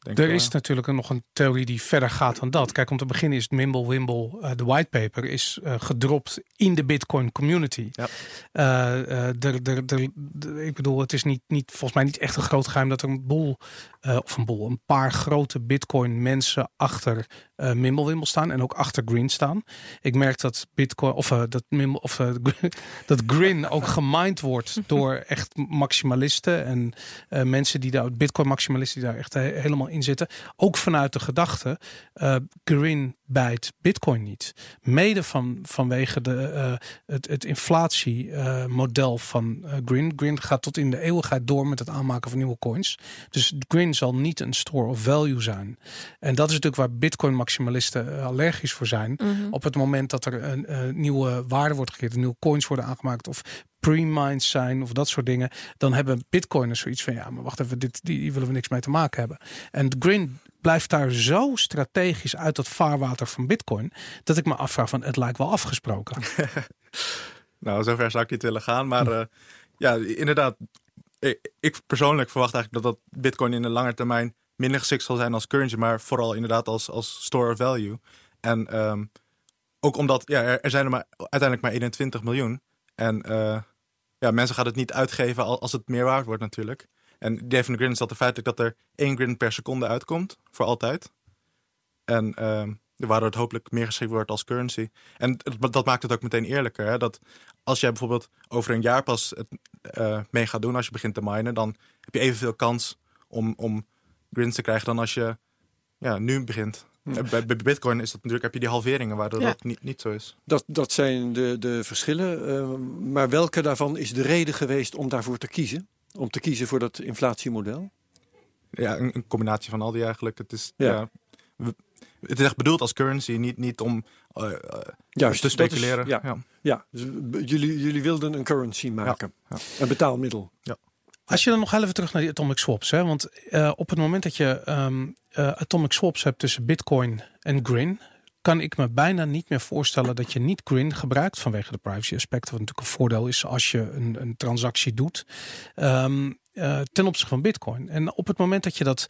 Denk Er is ja. natuurlijk nog een theorie die verder gaat dan dat. Kijk, om te beginnen is het Mimblewimble, eh de whitepaper, is eh, gedropt in de Bitcoin community. Ja. Eh, eh, ik bedoel, het is niet, niet, volgens mij niet echt een groot geheim dat er een boel, eh, of een boel, een paar grote Bitcoin mensen achter eh Mimblewimble staan en ook achter Green staan. Ik merk dat Bitcoin, of eh, dat Mimble, of eh, dat Grin ook gemined wordt door echt maximalisten en eh, mensen die daar, Bitcoin maximalisten die daar echt he- helemaal in zitten. Ook vanuit de gedachte, eh Grin bijt Bitcoin niet. Mede van, vanwege de, eh, het, het inflatiemodel van eh, Grin. Grin gaat tot in de eeuwigheid door met het aanmaken van nieuwe coins. Dus Grin zal niet een store of value zijn. En dat is natuurlijk waar Bitcoin maximalisten eh, allergisch voor zijn Mhm. op het moment dat er een nieuwe waarde wordt gecreëerd, nieuwe coins worden aangemaakt of pre-mines zijn of dat soort dingen, dan hebben bitcoiners zoiets van ja, maar wacht even, dit, die, willen we niks mee te maken hebben. En Grin blijft daar zo strategisch uit dat vaarwater van bitcoin dat ik me afvraag van het lijkt wel afgesproken. Nou, zover zou ik niet willen gaan. Maar eh, ja, inderdaad. Ik, ik persoonlijk verwacht eigenlijk dat dat Bitcoin in de lange termijn minder geschikt zal zijn als currency, maar vooral inderdaad als, als store of value. En ehm, ook omdat ja, er, er zijn er maar, uiteindelijk maar 21 miljoen. En eh, ja, mensen gaan het niet uitgeven al- als het meer waard wordt natuurlijk. En Devin Grin is dat er feitelijk dat er één grin per seconde uitkomt, voor altijd. En ehm, waardoor het hopelijk meer geschikt wordt als currency. En dat, dat maakt het ook meteen eerlijker. Hè? Dat als jij bijvoorbeeld over een jaar pas het eh, mee gaat doen, als je begint te minen, dan heb je evenveel kans om, om grins te krijgen dan als je ja, nu begint. Eh, Bij, bij Bitcoin is dat natuurlijk, heb je die halveringen waardoor Ja. dat niet, niet zo is. Dat, dat zijn de, de verschillen. eh, maar welke daarvan is de reden geweest om daarvoor te kiezen? Om te kiezen voor dat inflatiemodel? Ja, een, een combinatie van al die eigenlijk. Het is, Ja. ja. we- het is echt bedoeld als currency, niet, niet om eh, Juist, te is- speculeren. ja, ja. ja dus jullie, jullie wilden een currency maken. ja. Een betaalmiddel. Als je dan nog even terug naar die atomic swaps, hè? want eh, op het moment dat je ehm, eh, atomic swaps hebt tussen Bitcoin en Grin, kan ik me bijna niet meer voorstellen dat je niet Grin gebruikt vanwege de privacy aspecten, wat natuurlijk een voordeel is als je een, een transactie doet ehm, eh, ten opzichte van Bitcoin. En op het moment dat je dat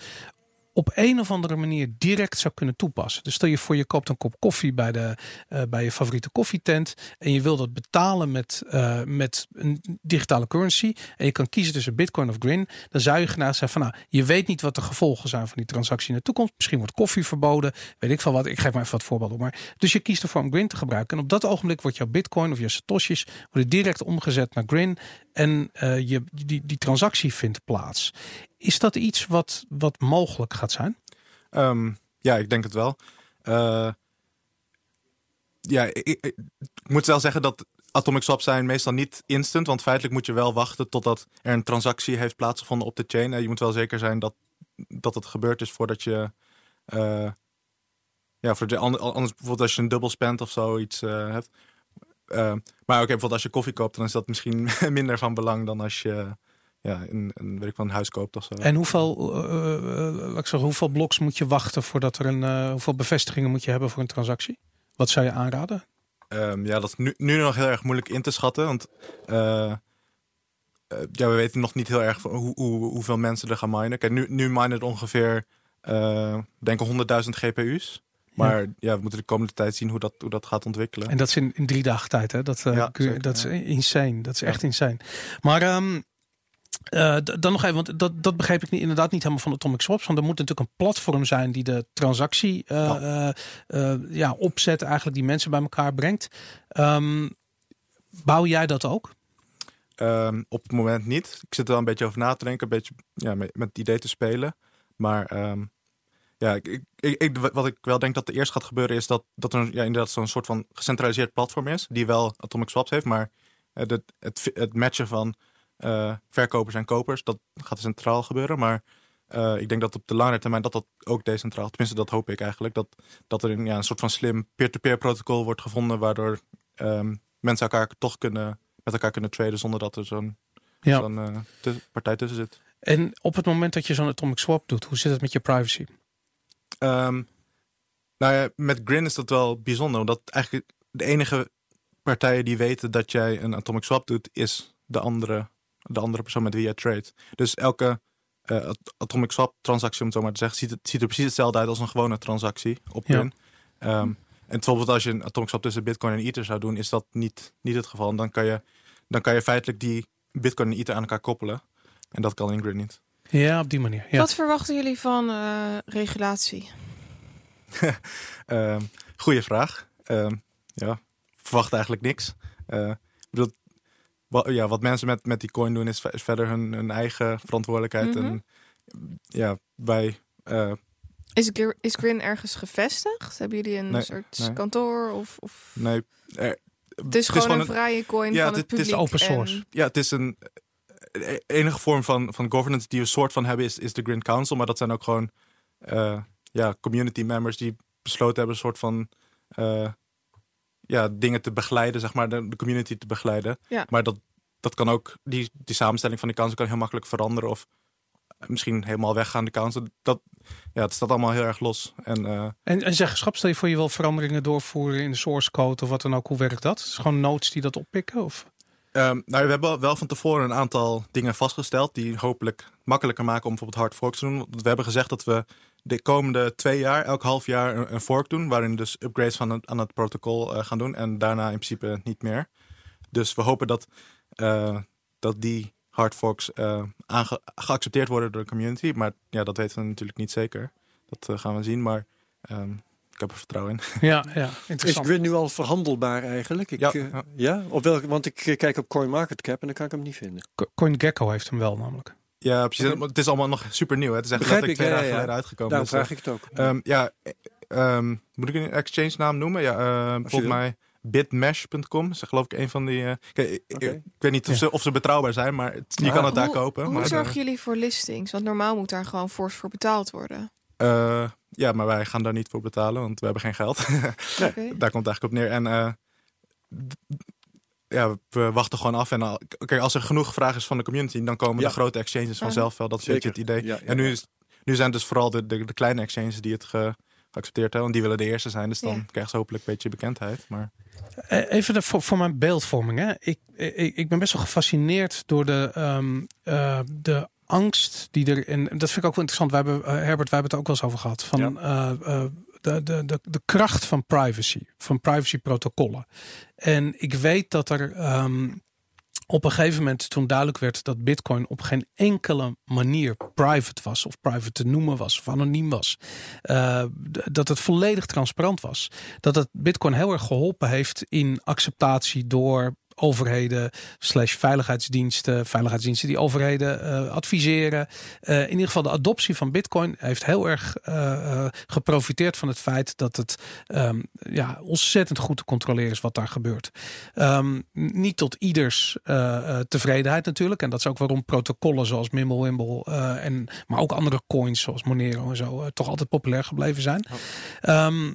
op een of andere manier direct zou kunnen toepassen. Dus stel je voor je koopt een kop koffie bij, de, eh, bij je favoriete koffietent en je wil dat betalen met, eh, met een digitale currency en je kan kiezen tussen Bitcoin of Grin, dan zou je genaamd zijn van nou, je weet niet wat de gevolgen zijn van die transactie in de toekomst. Misschien wordt koffie verboden, weet ik veel wat. Ik geef maar even wat voorbeelden. Maar dus je kiest ervoor om Grin te gebruiken en op dat ogenblik wordt jouw Bitcoin of je satoshis worden direct omgezet naar Grin en eh, je, die, die transactie vindt plaats. Is dat iets wat, wat mogelijk gaat zijn? Ehm, ja, ik denk het wel. Eh, ja, ik, moet wel zeggen dat atomic swaps zijn meestal niet instant. Want feitelijk moet je wel wachten totdat er een transactie heeft plaatsgevonden op de chain. En je moet wel zeker zijn dat, dat het gebeurd is voordat je... eh, ja, voor de, an- anders bijvoorbeeld als je een dubbel spend of zoiets eh, hebt. Eh, maar oké, bijvoorbeeld als je koffie koopt, dan is dat misschien minder van belang dan als je ja, een, een, weet ik wel, een huis koopt of zo. En hoeveel, laat ik zeggen, hoeveel bloks moet je wachten voordat er een, hoeveel bevestigingen moet je hebben voor een transactie? Wat zou je aanraden? Ehm, ja, dat is nu, nu nog heel erg moeilijk in te schatten. Want ja, we weten nog niet heel erg hoe, hoe, hoeveel mensen er gaan minen. Kijk, nu, nu minen er ongeveer, eh denk ik, 100.000 GPU's. Maar ja. we moeten de komende tijd zien hoe dat, hoe dat gaat ontwikkelen. En dat is in, in drie dagen tijd, hè? Dat, Ja, zeker, dat is insane. Dat is echt insane. Maar ehm, eh, dan nog even, want dat, dat begreep ik niet, inderdaad niet helemaal van Atomic Swaps. Want er moet natuurlijk een platform zijn die de transactie eh, Ja. eh, ja, opzet, eigenlijk die mensen bij elkaar brengt. Ehm, bouw jij dat ook? Ehm, op het moment niet. Ik zit er wel een beetje over na te denken, een beetje ja, met, met het idee te spelen. Maar ehm, ja, ik, ik, wat ik wel denk dat er eerst gaat gebeuren is dat, dat er ja, inderdaad zo'n soort van gecentraliseerd platform is, die wel Atomic Swaps heeft, maar het, het, het matchen van eh, verkopers en kopers, dat gaat centraal gebeuren. Maar eh, ik denk dat op de lange termijn dat dat ook decentraal, tenminste dat hoop ik eigenlijk, dat, dat er een, ja, een soort van slim peer-to-peer protocol wordt gevonden, waardoor ehm, mensen elkaar toch kunnen, met elkaar kunnen traden zonder dat er zo'n Ja. zo'n eh, partij tussen zit. En op het moment dat je zo'n Atomic Swap doet, hoe zit het met je privacy? Ehm, nou ja, met Grin is dat wel bijzonder, omdat eigenlijk de enige partijen die weten dat jij een atomic swap doet, is de andere, de andere persoon met wie jij trade. Dus elke eh, at- atomic swap transactie, om het zo maar te zeggen, ziet, het, ziet er precies hetzelfde uit als een gewone transactie op Ja. Grin. Ehm, en bijvoorbeeld als je een atomic swap tussen Bitcoin en Ether zou doen, is dat niet, niet het geval. En dan kan je, dan kan je feitelijk die Bitcoin en Ether aan elkaar koppelen. En dat kan in Grin niet. Ja, op die manier. Ja. Wat verwachten jullie van eh, regulatie? Ehm goeie vraag. Ehm, ja, verwacht eigenlijk niks. Eh, ik bedoel, wa- ja, wat mensen met, met die coin doen is, ve- is verder hun, hun eigen verantwoordelijkheid. Mhm. En ja, wij. eh, Is, Gr- is Grin ergens gevestigd? Hebben jullie een Nee, soort nee. kantoor? Of, of... nee, er- Het is gewoon een vrije coin Ja, van het- het het is publiek. open source. en- ja, het is een. De enige vorm van, van governance die we soort van hebben is, is de Grin Council. Maar dat zijn ook gewoon eh, ja, community members die besloten hebben een soort van eh, ja, dingen te begeleiden, zeg maar, de, de community te begeleiden. Ja. Maar dat, dat kan ook, die, die samenstelling van die council kan heel makkelijk veranderen of misschien helemaal weggaan, de council. Dat, ja, het staat allemaal heel erg los. En eh, En, en zeggenschap, stel je voor je wil veranderingen doorvoeren in de source code of wat dan ook. Hoe werkt dat? Is het gewoon nodes die dat oppikken? Of? Ehm, nou, we hebben wel van tevoren een aantal dingen vastgesteld die hopelijk makkelijker maken om bijvoorbeeld hard forks te doen. Want We hebben gezegd dat we de komende twee jaar, elk half jaar, een, een fork doen, waarin dus upgrades van het, aan het protocol eh, gaan doen en daarna in principe niet meer. Dus we hopen dat, eh, dat die hard forks eh, aange- geaccepteerd worden door de community. Maar ja, dat weten we natuurlijk niet zeker. Dat gaan we zien, maar ehm, ik heb er vertrouwen in. Ja, ja, Is interessant. Grin nu al verhandelbaar eigenlijk? Ik, Ja, eh, ja. Op welke, want ik kijk op CoinMarketCap en dan kan ik hem niet vinden. Co- CoinGecko heeft hem wel namelijk. Ja, precies. Het is allemaal nog super nieuw. Het is echt Begrijp letterlijk ik, twee ja, dagen ja, ja. geleden uitgekomen. Daarom Dus, eh, vraag ik het ook. Ehm, ja, ehm, moet ik een exchange naam noemen? Ja, uh, volgens mij bitmesh.com. is geloof ik een van die... eh, ik, weet niet of, Ja. ze, of ze betrouwbaar zijn, maar het, je Ah. kan het daar Hoe- kopen. Hoe maar, zorgen eh, jullie voor listings? Want normaal moet daar gewoon fors voor betaald worden. eh, ja, maar wij gaan daar niet voor betalen, want we hebben geen geld. Daar komt het eigenlijk op neer. En eh, ja, we wachten gewoon af. En al- kijk, als er genoeg vraag is van de community, dan komen Ja. de grote exchanges vanzelf wel. Dat is een beetje het idee. Ja, ja, En nu, is, nu zijn het dus vooral de, de, de kleine exchanges die het ge- geaccepteerd hebben. Want die willen de eerste zijn. Dus dan Ja. krijgen ze hopelijk een beetje bekendheid. Maar Eh, Even de, voor, voor mijn beeldvorming. Hè. Ik, ik, ik ben best wel gefascineerd door de, ehm, eh, de angst die er. En dat vind ik ook wel interessant. Wij hebben, eh, Herbert, wij hebben het er ook wel eens over gehad. Van eh, eh, de, de, de, kracht van privacy, van privacyprotocollen. En ik weet dat er. ehm, op een gegeven moment, toen duidelijk werd dat Bitcoin op geen enkele manier private was, of private te noemen was, of anoniem was, eh, dat het volledig transparant was. Dat het Bitcoin heel erg geholpen heeft in acceptatie door overheden, slash veiligheidsdiensten, veiligheidsdiensten die overheden eh, adviseren. Eh, in ieder geval de adoptie van Bitcoin heeft heel erg eh, geprofiteerd van het feit dat het ehm, ja, ontzettend goed te controleren is wat daar gebeurt. Ehm, niet tot ieders tevredenheid natuurlijk. En dat is ook waarom protocollen zoals Mimblewimble en maar ook andere coins zoals Monero en zo toch altijd populair gebleven zijn. Ehm,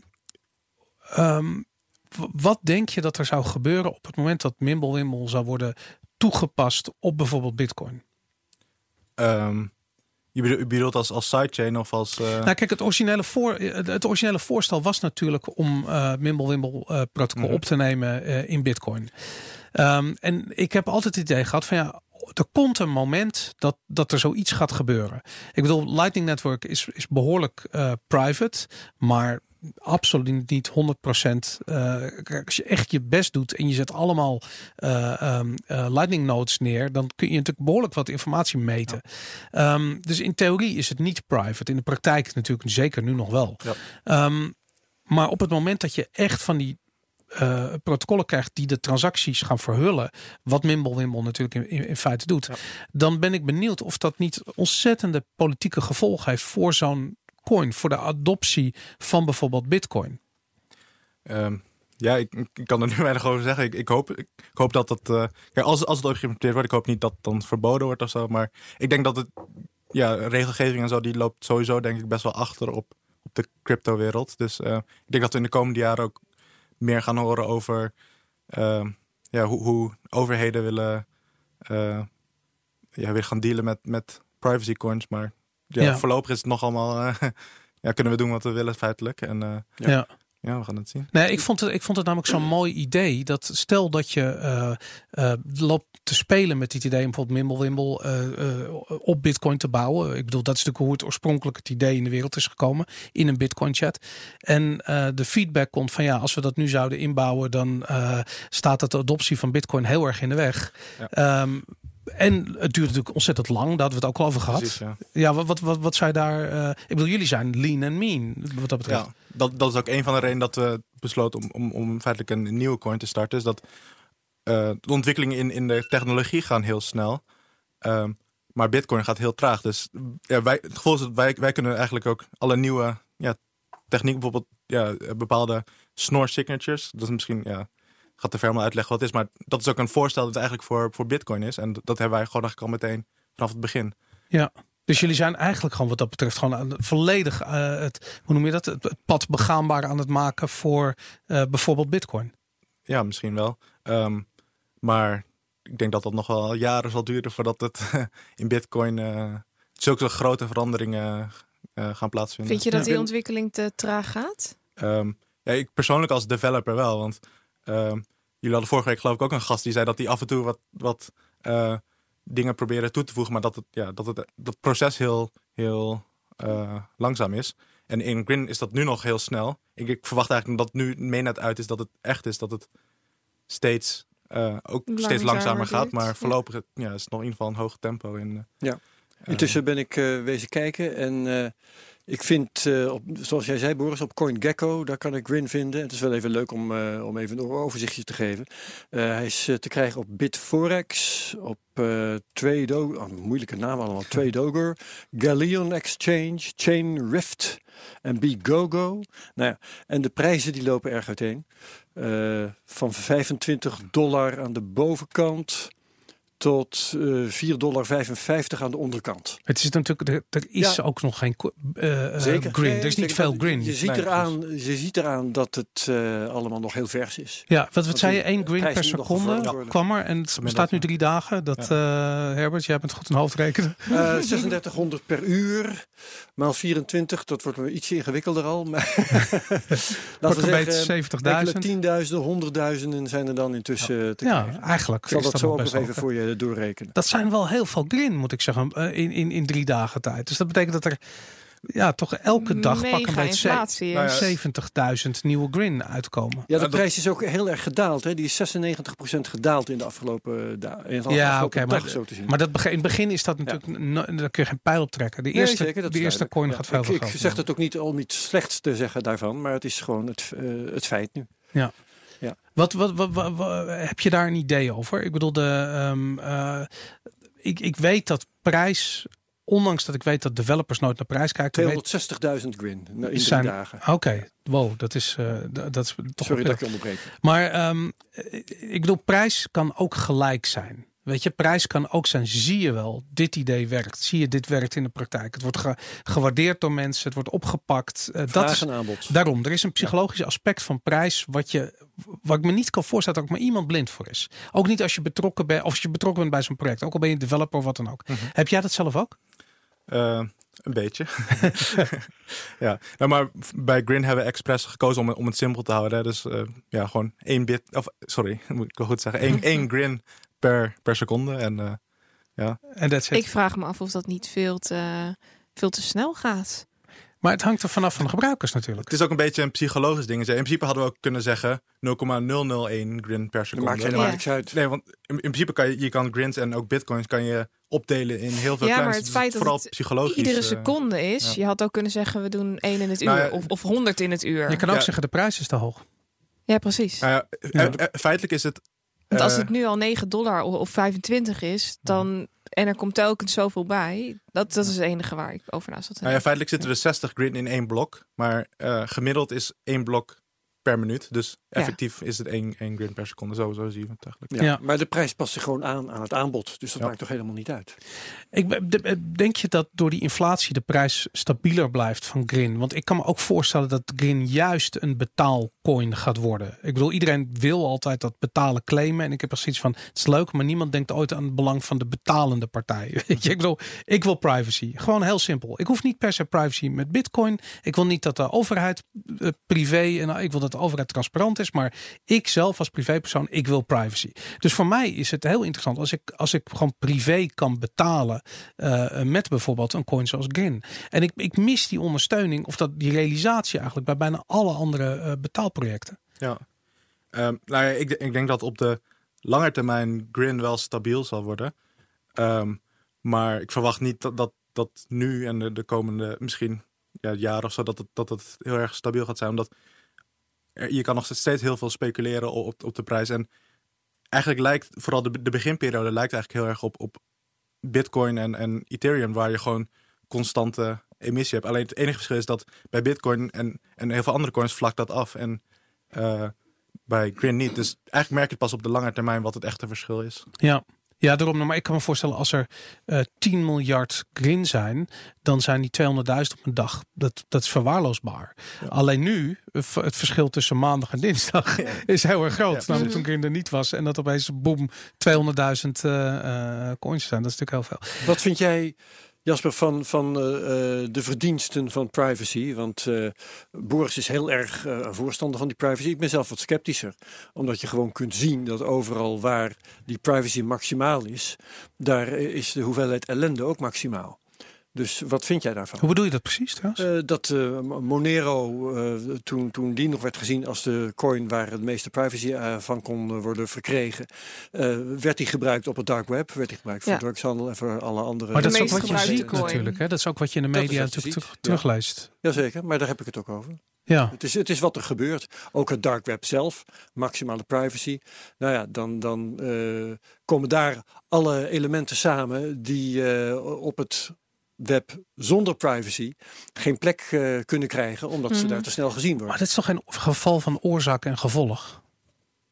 ehm, wat denk je dat er zou gebeuren op het moment dat Mimblewimble zou worden toegepast op bijvoorbeeld Bitcoin? ehm, je bedo- je bedoelt als, als sidechain of als... eh, Nou, kijk, het originele, voor, het originele voorstel was natuurlijk om eh Mimblewimble eh, protocol Mhm. op te nemen in Bitcoin. Ehm, en ik heb altijd het idee gehad van ja, er komt een moment dat, dat er zoiets gaat gebeuren. Ik bedoel, Lightning Network is, is behoorlijk eh, private, maar absoluut niet 100%. eh, kijk, als je echt je best doet en je zet allemaal eh, ehm, eh, Lightning nodes neer, dan kun je natuurlijk behoorlijk wat informatie meten. Ehm, dus in theorie is het niet private. In de praktijk natuurlijk zeker nu nog wel. Ja. Ehm, maar op het moment dat je echt van die eh, protocollen krijgt die de transacties gaan verhullen, wat Mimblewimble natuurlijk in, in, in feite doet, Ja. dan ben ik benieuwd of dat niet ontzettende politieke gevolgen heeft voor zo'n coin, voor de adoptie van bijvoorbeeld Bitcoin. Ehm, ja, ik, ik kan er nu weinig over zeggen. Ik, ik, hoop, ik, hoop dat dat... eh, als, als het ooit geïmplementeerd wordt, ik hoop niet dat het dan verboden wordt of zo. Maar ik denk dat het... Ja, regelgeving en zo, die loopt sowieso denk ik best wel achter op, op de crypto-wereld. Dus eh, ik denk dat we in de komende jaren ook meer gaan horen over... ehm, ja, hoe, hoe overheden willen... eh, ja, weer gaan dealen met, met privacy coins. Maar ja, Ja. voorlopig is het nog allemaal... eh, ja, kunnen we doen wat we willen feitelijk. En eh, Ja. ja. ja, we gaan het zien. Nee, ik vond het, ik vond het namelijk zo'n mooi idee. Dat stel dat je eh, eh, loopt te spelen met dit idee om bijvoorbeeld Mimblewimble eh, eh, op Bitcoin te bouwen. Ik bedoel, dat is natuurlijk hoe het oorspronkelijk het idee in de wereld is gekomen. In een Bitcoin chat. En eh, de feedback komt van ja, als we dat nu zouden inbouwen, dan eh, staat het de adoptie van Bitcoin heel erg in de weg. Ja. Ehm, en het duurt natuurlijk ontzettend lang. Daar hadden we het ook al over gehad. Precies, ja. Ja, wat, wat, wat, wat zou je daar. eh, ik bedoel, jullie zijn lean en mean. Wat dat betreft. Ja, dat, dat is ook een van de redenen dat we besloten om, om, om feitelijk een nieuwe coin te starten. Is dat eh, de ontwikkelingen in, in de technologie gaan heel snel. Ehm, maar Bitcoin gaat heel traag. Dus ja, wij, het gevoel is dat wij, wij kunnen eigenlijk ook alle nieuwe ja, techniek, bijvoorbeeld ja, bepaalde snore signatures. Dat is misschien, ja, gaat te ver om uitleggen wat het is. Maar dat is ook een voorstel dat eigenlijk voor, voor Bitcoin is. En dat hebben wij gewoon eigenlijk al meteen vanaf het begin. Ja. Dus jullie zijn eigenlijk gewoon wat dat betreft gewoon volledig eh, het, hoe noem je dat, het, pad begaanbaar aan het maken voor eh, bijvoorbeeld Bitcoin. Ja, misschien wel. Ehm, maar ik denk dat dat nog wel jaren zal duren voordat het in Bitcoin eh, zulke grote veranderingen eh, gaan plaatsvinden. Vind je dat die ontwikkeling te traag gaat? Ehm, ja, ik persoonlijk als developer wel, want jullie hadden vorige week geloof ik ook een gast die zei dat hij af en toe wat, wat eh, dingen proberen toe te voegen, maar dat het, ja, dat het dat proces heel, heel eh, langzaam is. En in Grin is dat nu nog heel snel. Ik, ik verwacht eigenlijk dat nu mainnet uit is dat het echt is dat het steeds eh, ook steeds Langzamer langzamer gaat, maar ja. voorlopig ja, is het nog in ieder geval een hoog tempo in. eh, Intussen ben ik eh, wezen kijken en eh, Ik vind, eh, op, zoals jij zei Boris, op CoinGecko, daar kan ik Grin vinden. Het is wel even leuk om, eh, om even een overzichtje te geven. Eh, hij is te krijgen op Bitforex, op eh Trado, oh, moeilijke naam allemaal, Tradoger, Galleon Exchange, Chain Rift en BeGoGo. Nou ja, en de prijzen die lopen erg uiteen. Van 25 dollar aan de bovenkant tot eh 4,55 dollar aan de onderkant. Het is natuurlijk, er, er is Ja. ook nog geen Zeker. green. Nee, er is niet veel green. Je ziet, Nee, eraan, je ziet eraan dat het eh, allemaal nog heel vers is. Ja, wat, wat Want zei je? één green prijs per seconde kwam er. En het bestaat nu drie dagen. Dat, eh, Herbert, jij bent goed in hoofdrekenen. Eh 3600 per uur, maal 24, dat wordt wel ietsje ingewikkelder al. Maar Wordt laten we een zeggen, 70.000. enkele tienduizenden, honderdduizenden zijn er dan intussen te Ja, eigenlijk Ik zal is dat dat zo ook best nog wel even voor je doorrekenen. Dat zijn wel heel veel green, moet ik zeggen, eh, in, in, in drie dagen tijd. Dus dat betekent dat er ja, toch elke dag pak een Mega beetje ze- inflatie is. Nou ja, 70.000 nieuwe green uitkomen. Ja, de prijs is ook heel erg gedaald. Hè? Die is 96% gedaald in de afgelopen dagen. Ja, oké, maar, zo te zien. maar dat begin, in het begin is dat natuurlijk, no- daar kun je geen pijl op trekken. De Nee, eerste, zeker, de eerste coin Ja, gaat veel ik, ik zeg het ook niet om iets slechts te zeggen daarvan, maar het is gewoon het, eh, het feit nu. Wat, wat, wat, wat- wat- heb je daar een idee over? Ik bedoel, de, ehm, eh, ik, ik weet dat prijs, ondanks dat ik weet dat developers nooit naar prijs kijken. weet- 260.000 green in drie Zijn- dagen. Oké, wow, dat is, eh, dat is toch Sorry dat ik je onderbreek. Maar ehm, ik bedoel, prijs kan ook gelijk zijn. Weet je, prijs kan ook zijn, zie je wel, dit idee werkt. Zie je, dit werkt in de praktijk. Het wordt ge- gewaardeerd door mensen, het wordt opgepakt. Eh, dat is aanbod. daarom. Er is een psychologisch aspect van prijs wat, je, wat ik me niet kan voorstellen dat ook maar iemand blind voor is. Ook niet als je betrokken bent, of als je betrokken bent bij zo'n project. Ook al ben je developer of wat dan ook. Mhm. Heb jij dat zelf ook? Eh, een beetje. ja, nou, maar bij Grin hebben we expres gekozen om, om het simpel te houden. Hè. Dus eh, ja, gewoon één bit, of sorry, moet ik wel goed zeggen, één, één Grin per, per seconde. En eh, ja, En that's it. Ik vraag me af of dat niet veel te, veel te snel gaat. Maar het hangt er vanaf van de gebruikers natuurlijk. het is ook een beetje een psychologisch ding. In principe hadden we ook kunnen zeggen 0,001 Grin per Dat seconde. maakt helemaal Ja. niks uit. Nee, want in, in principe kan je, je kan grins en ook bitcoins kan je opdelen in heel veel Ja, kleine. maar het dus feit dat vooral het psychologisch. Iedere eh, seconde is. ja. Je had ook kunnen zeggen, we doen 1 in het uur. Nou ja, of, of 100 in het uur. Je kan ook Ja. zeggen de prijs is te hoog. Ja, precies. nou ja, Ja. eh, feitelijk is het. Want als eh, het nu al 9 dollar of, of 25 is, dan. En er komt telkens zoveel bij. Dat, dat is het enige waar ik over na zat Nou ja, feitelijk zitten er 60 grid in één blok. Maar eh, gemiddeld is één blok per minuut. Dus Ja. effectief is het één, één grid per seconde. Zo, zo zie je het eigenlijk. Ja, Ja. Maar de prijs past zich gewoon aan aan het aanbod. Dus dat Ja. maakt toch helemaal niet uit. Ik, de- denk je dat door die inflatie de prijs stabieler blijft van Grin? Want ik kan me ook voorstellen dat Grin juist een betaalcoin gaat worden. Ik bedoel, iedereen wil altijd dat betalen claimen. En ik heb er zoiets van, het is leuk, maar niemand denkt ooit aan het belang van de betalende partij. Weet je, ik bedoel, ik wil privacy. Gewoon heel simpel. Ik hoef niet per se privacy met bitcoin. Ik wil niet dat de overheid eh, privé, en ik wil dat de overheid transparant is. Maar ik zelf als privépersoon, ik wil privacy. Dus voor mij is het heel interessant als ik, als ik gewoon privé kan betalen eh, met bijvoorbeeld een coin zoals Grin. En ik, ik mis die ondersteuning of dat die realisatie eigenlijk bij bijna alle andere eh, betaalprojecten. Ja. Ehm, nou ja, ik, ik denk dat op de lange termijn Grin wel stabiel zal worden. Ehm, maar ik verwacht niet dat, dat, dat nu en de, de komende misschien ja, jaar of zo, dat het, dat het heel erg stabiel gaat zijn. Omdat je kan nog steeds heel veel speculeren op, op de prijs. En eigenlijk lijkt vooral de, de beginperiode lijkt eigenlijk heel erg op, op Bitcoin en, en Ethereum, waar je gewoon constante emissie hebt. Alleen het enige verschil is dat bij Bitcoin en, en heel veel andere coins vlakt dat af. En eh, bij Grin niet. Dus eigenlijk merk je pas op de lange termijn wat het echte verschil is. Ja. Ja, daarom. nou, Maar ik kan me voorstellen, als er eh 10 miljard grin zijn, dan zijn die 200.000 op een dag. Dat, dat is verwaarloosbaar. Ja. Alleen nu, eh, het verschil tussen maandag en dinsdag is heel erg groot. Ja, namelijk toen. Grin er niet was en dat opeens boem 200.000 eh, eh, coins zijn. Dat is natuurlijk heel veel. Wat vind jij, Jasper, van, van eh, eh, de verdiensten van privacy? Want eh, Boris is heel erg een voorstander van die privacy. Ik ben zelf wat sceptischer. Omdat je gewoon kunt zien dat overal waar die privacy maximaal is, daar is de hoeveelheid ellende ook maximaal. Dus wat vind jij daarvan? Hoe bedoel je dat precies trouwens? Uh, dat uh, Monero, uh, toen, toen die nog werd gezien als de coin waar het meeste privacy van kon worden verkregen, werd die gebruikt op het dark web, werd die gebruikt voor drugshandel en voor alle andere. Maar dat is ook wat je ziet natuurlijk, hè? dat is ook wat je in de media natuurlijk terugleest. Jazeker, maar daar heb ik het ook over. Ja. Het, is, het is wat er gebeurt. Ook het dark web zelf, maximale privacy. Nou ja, dan, dan komen daar alle elementen samen die op het web zonder privacy geen plek uh, kunnen krijgen, omdat ze daar mhm. te snel gezien worden. Maar dat is toch geen geval van oorzaak en gevolg?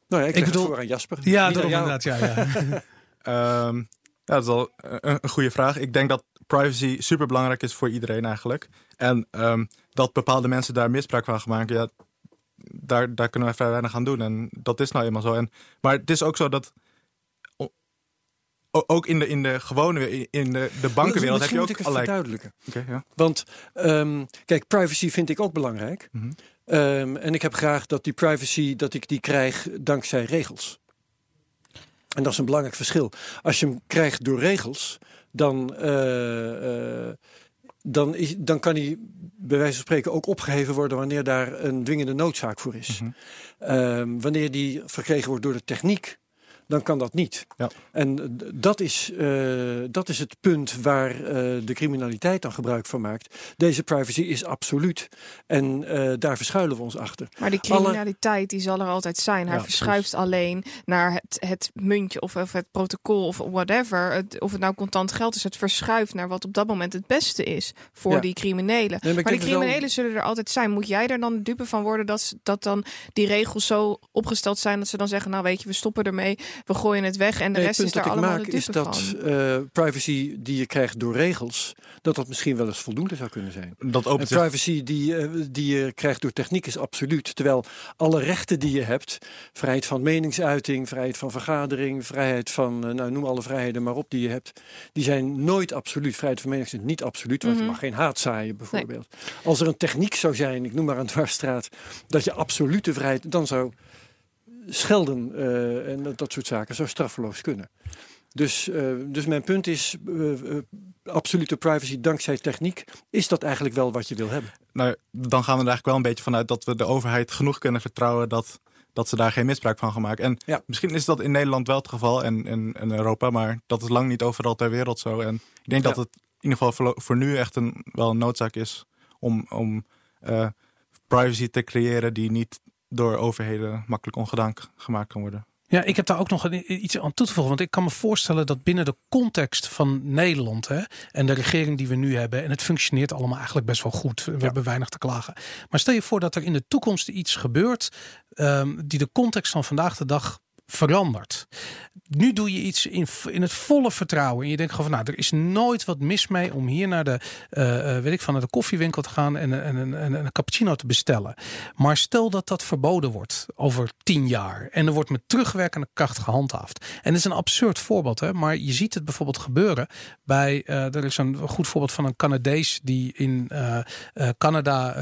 Nou ja, ik, ik bedoel voor aan Jasper. Ja, dat inderdaad. Ja, ja. um, ja, dat is al een, een, goede vraag. Ik denk dat privacy super belangrijk is voor iedereen eigenlijk. En um, dat bepaalde mensen daar misbruik van gaan maken, ja, daar, daar kunnen wij vrij weinig aan doen. En dat is nou eenmaal zo. En, maar het is ook zo dat ook in de, in de gewone, in de, de bankenwereld heb je ook moet ik allerlei... verduidelijken. Okay, ja. Want um, kijk, privacy vind ik ook belangrijk. Mm -hmm. um, en ik heb graag dat die privacy, dat ik die krijg dankzij regels. En dat is een belangrijk verschil. Als je hem krijgt door regels, dan, uh, uh, dan, is, dan kan hij bij wijze van spreken ook opgeheven worden wanneer daar een dwingende noodzaak voor is. Mm -hmm. um, wanneer die verkregen wordt door de techniek, dan kan dat niet. Ja. En dat is, uh, dat is het punt waar uh, de criminaliteit dan gebruik van maakt. Deze privacy is absoluut. En uh, daar verschuilen we ons achter. Maar die criminaliteit die zal er altijd zijn. Hij ja, verschuift precies. alleen naar het, het muntje of, of het protocol of whatever. Het, of het nou contant geld is. Het verschuift naar wat op dat moment het beste is voor ja. die criminelen. Nee, maar, maar die criminelen wel... zullen er altijd zijn. Moet jij er dan dupe van worden dat, dat dan die regels zo opgesteld zijn dat ze dan zeggen, nou weet je, we stoppen ermee we gooien het weg en de nee, rest is daar dat allemaal ik maak is dat uh, privacy die je krijgt door regels, dat dat misschien wel eens voldoende zou kunnen zijn. Dat en privacy die, uh, die je krijgt door techniek is absoluut. Terwijl alle rechten die je hebt, vrijheid van meningsuiting, vrijheid van vergadering, vrijheid van, uh, nou noem alle vrijheden maar op die je hebt, die zijn nooit absoluut. Vrijheid van meningsuiting niet absoluut, want mm -hmm. je mag geen haat zaaien bijvoorbeeld. Nee. Als er een techniek zou zijn, ik noem maar een dwarsstraat, dat je absolute vrijheid, dan zou schelden uh, en dat, dat soort zaken zou straffeloos kunnen. Dus, uh, dus mijn punt is, uh, absolute privacy dankzij techniek, is dat eigenlijk wel wat je wil hebben? Nou, dan gaan we er eigenlijk wel een beetje vanuit dat we de overheid genoeg kunnen vertrouwen dat, dat ze daar geen misbruik van gaan maken. En ja. misschien is dat in Nederland wel het geval en in Europa, maar dat is lang niet overal ter wereld zo. En ik denk ja. dat het in ieder geval voor, voor nu echt een, wel een noodzaak is om, om privacy te creëren die niet door overheden makkelijk ongedaan gemaakt kan worden. Ja, ik heb daar ook nog iets aan toe te voegen. Want ik kan me voorstellen dat binnen de context van Nederland hè, en de regering die we nu hebben, en het functioneert allemaal eigenlijk best wel goed. We ja. hebben weinig te klagen. Maar stel je voor dat er in de toekomst iets gebeurt um, die de context van vandaag de dag verandert. Nu doe je iets in, in het volle vertrouwen. En je denkt gewoon van, nou, er is nooit wat mis mee om hier naar de, uh, weet ik, van naar de koffiewinkel te gaan en, en, en, en, een cappuccino te bestellen. Maar stel dat dat verboden wordt over tien jaar en er wordt met terugwerkende kracht gehandhaafd. En dat is een absurd voorbeeld, hè? maar je ziet het bijvoorbeeld gebeuren bij, uh, er is een goed voorbeeld van een Canadees die in uh, Canada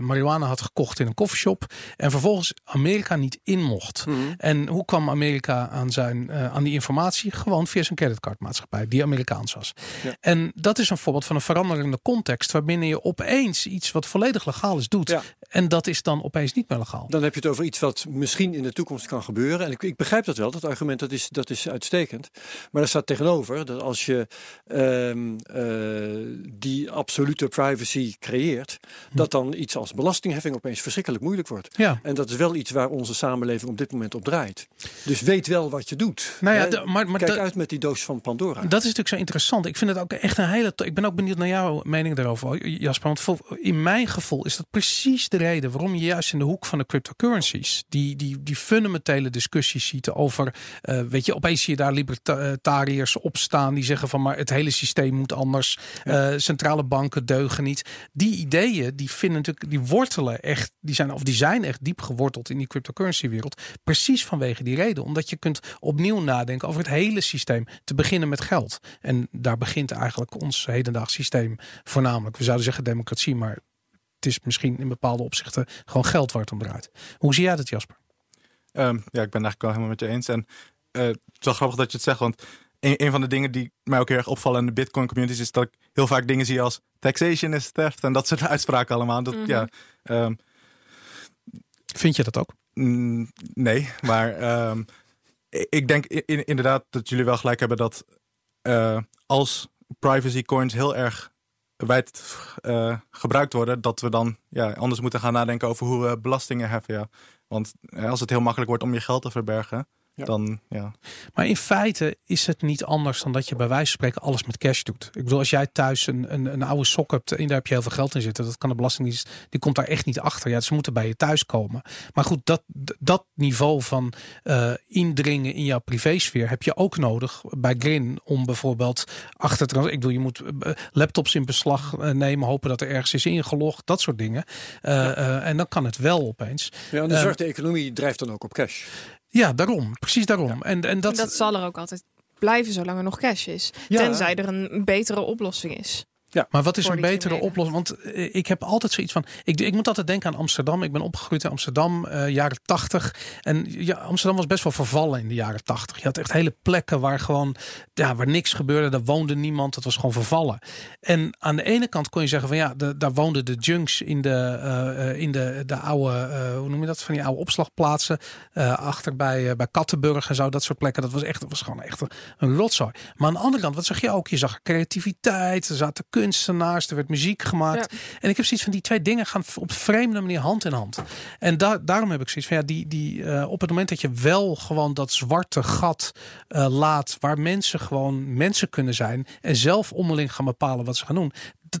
marihuana had gekocht in een koffieshop en vervolgens Amerika niet in mocht. Mm -hmm. En hoe kwam Amerika aan, zijn, uh, aan die informatie? Gewoon via zijn creditcardmaatschappij, die Amerikaans was. Ja. En dat is een voorbeeld van een veranderende context, waarbinnen je opeens iets wat volledig legaal is doet. Ja. En dat is dan opeens niet meer legaal. Dan heb je het over iets wat misschien in de toekomst kan gebeuren. En ik, ik begrijp dat wel, dat argument dat is, dat is uitstekend. Maar er staat tegenover dat als je um, uh, die absolute privacy creëert, hm. dat dan iets als belastingheffing opeens verschrikkelijk moeilijk wordt. Ja. En dat is wel iets waar onze samenleving op dit moment op draait. Dus weet wel wat je doet. Nou ja, de, maar, maar Kijk uit met die doos van Pandora. Dat is natuurlijk zo interessant. Ik vind het ook echt een hele. Ik ben ook benieuwd naar jouw mening daarover, Jasper. Want in mijn gevoel is dat precies de reden waarom je juist in de hoek van de cryptocurrencies die, die, die fundamentele discussies ziet over. Uh, weet je, opeens zie je daar libertariërs opstaan die zeggen van maar het hele systeem moet anders. Ja. Uh, centrale banken deugen niet. Die ideeën die vinden natuurlijk, die wortelen echt, die zijn of die zijn echt diep geworteld in die cryptocurrency wereld. Precies vanwege die reden. Omdat je kunt opnieuw nadenken over het hele systeem. Te beginnen met geld. En daar begint eigenlijk ons hedendaags systeem voornamelijk. We zouden zeggen democratie, maar het is misschien in bepaalde opzichten gewoon geld waar het om draait. Hoe zie jij dat, Jasper? Um, ja, ik ben eigenlijk wel helemaal met je eens. En uh, het is wel grappig dat je het zegt, want een, een van de dingen die mij ook heel erg opvallen in de Bitcoin communities is dat ik heel vaak dingen zie als taxation is theft en dat soort uitspraken allemaal. Dat, Mhm. ja, ehm, Vind je dat ook? Mm, nee, maar ehm, ik- denk in- inderdaad dat jullie wel gelijk hebben dat eh, als privacy coins heel erg wijd eh, gebruikt worden, dat we dan ja, anders moeten gaan nadenken over hoe we belastingen heffen. Ja. Want eh, als het heel makkelijk wordt om je geld te verbergen, Ja. dan ja. Maar in feite is het niet anders dan dat je bij wijze van spreken alles met cash doet. Ik bedoel, als jij thuis een, een, een oude sok hebt en daar heb je heel veel geld in zitten, dat kan de Belastingdienst, die komt daar echt niet achter. Ja, ze moeten bij je thuis komen. Maar goed, dat, dat niveau van eh, indringen in jouw privésfeer heb je ook nodig bij Grin om bijvoorbeeld achter te. Ik bedoel, je moet eh, laptops in beslag eh, nemen, hopen dat er ergens is ingelogd, dat soort dingen. Eh, eh, en dan kan het wel opeens. Ja, en de Ehm, zwarte economie drijft dan ook op cash. Ja, daarom. Precies daarom. En, en dat, Dat, zal er ook altijd blijven zolang er nog cash is. Ja. Tenzij er een betere oplossing is. Maar wat is een betere oplossing? Want eh, ik heb altijd zoiets van. Ik, ik moet altijd denken aan Amsterdam. Ik ben opgegroeid in Amsterdam, eh, jaren tachtig. En ja, Amsterdam was best wel vervallen in de jaren tachtig. Je had echt hele plekken waar gewoon. Ja, waar niks gebeurde. Daar woonde niemand. Het was gewoon vervallen. En aan de ene kant kon je zeggen van ja, de, daar woonden de junks in de, eh, eh, in de, de oude. eh, hoe noem je dat? Van die oude opslagplaatsen. eh, achter bij, eh, bij Kattenburg en zo. Dat soort plekken. Dat was echt. Dat was gewoon echt een, een rotzooi. Maar aan de andere kant, wat zag je ook? Je zag creativiteit. Er zaten kunstenaars. Er werd muziek gemaakt. En ik heb zoiets van die twee dingen gaan op vreemde manier hand in hand. En da daarom heb ik zoiets van ja, die, die, eh, op het moment dat je wel gewoon dat zwarte gat eh, laat, waar mensen gewoon mensen kunnen zijn en zelf onderling gaan bepalen wat ze gaan doen.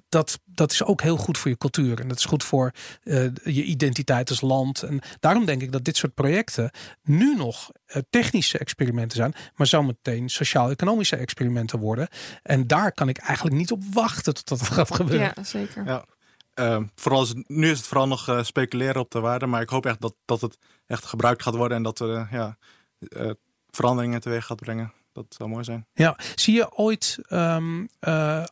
Dat, dat is ook heel goed voor je cultuur. En dat is goed voor eh, je identiteit als land. En daarom denk ik dat dit soort projecten nu nog eh, technische experimenten zijn, maar zometeen sociaal-economische experimenten worden. En daar kan ik eigenlijk niet op wachten tot dat gaat gebeuren. Ja, zeker. Ja. Ehm, vooral is het, nu is het vooral nog eh, speculeren op de waarde, maar ik hoop echt dat, dat het echt gebruikt gaat worden en dat we eh, ja, eh, veranderingen teweeg gaat brengen. Dat zou mooi zijn. Ja, zie je ooit, ehm, eh,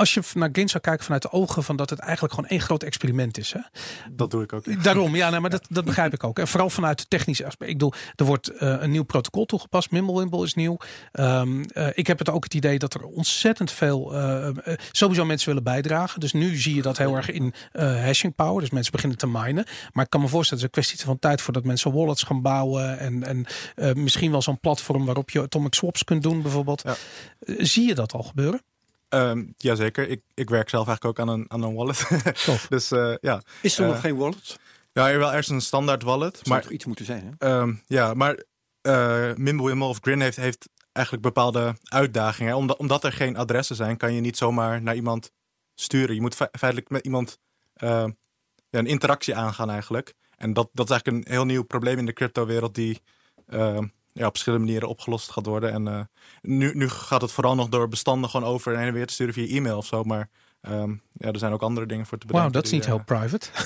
als je naar Gain zou kijken vanuit de ogen van dat het eigenlijk gewoon één groot experiment is. Hè? Dat doe ik ook. Daarom, ja, maar dat, dat begrijp ik ook. En vooral vanuit het technische aspect. Ik bedoel, er wordt eh, een nieuw protocol toegepast. Mimblewimble is nieuw. Ehm, eh, ik heb het ook het idee dat er ontzettend veel, eh, sowieso mensen willen bijdragen. Dus nu zie je dat heel erg in hashing power. Dus mensen beginnen te minen. Maar ik kan me voorstellen, het is een kwestie van tijd voordat mensen wallets gaan bouwen. En, en misschien wel zo'n platform waarop je atomic swaps kunt doen, bijvoorbeeld. Ja. Zie je dat al gebeuren? Ehm jazeker, ik, ik werk zelf eigenlijk ook aan een, aan een wallet. Tof. dus eh, ja. Is er Eh, nog geen wallet? ja, er wel ergens een standaard wallet. Zou Maar toch iets moeten zijn, hè? Ehm, ja, maar eh Mimblewimble of Grin heeft, heeft eigenlijk bepaalde uitdagingen. Omdat, omdat er geen adressen zijn, kan je niet zomaar naar iemand sturen. Je moet fe- feitelijk met iemand eh, ja, een interactie aangaan eigenlijk. En dat, dat is eigenlijk een heel nieuw probleem in de crypto-wereld die eh, ja, op verschillende manieren opgelost gaat worden. En eh, nu, nu gaat het vooral nog door bestanden gewoon over en weer te sturen via e-mail of zo. Maar ehm, ja, er zijn ook andere dingen voor te bedenken. Wauw, dat is niet heel private.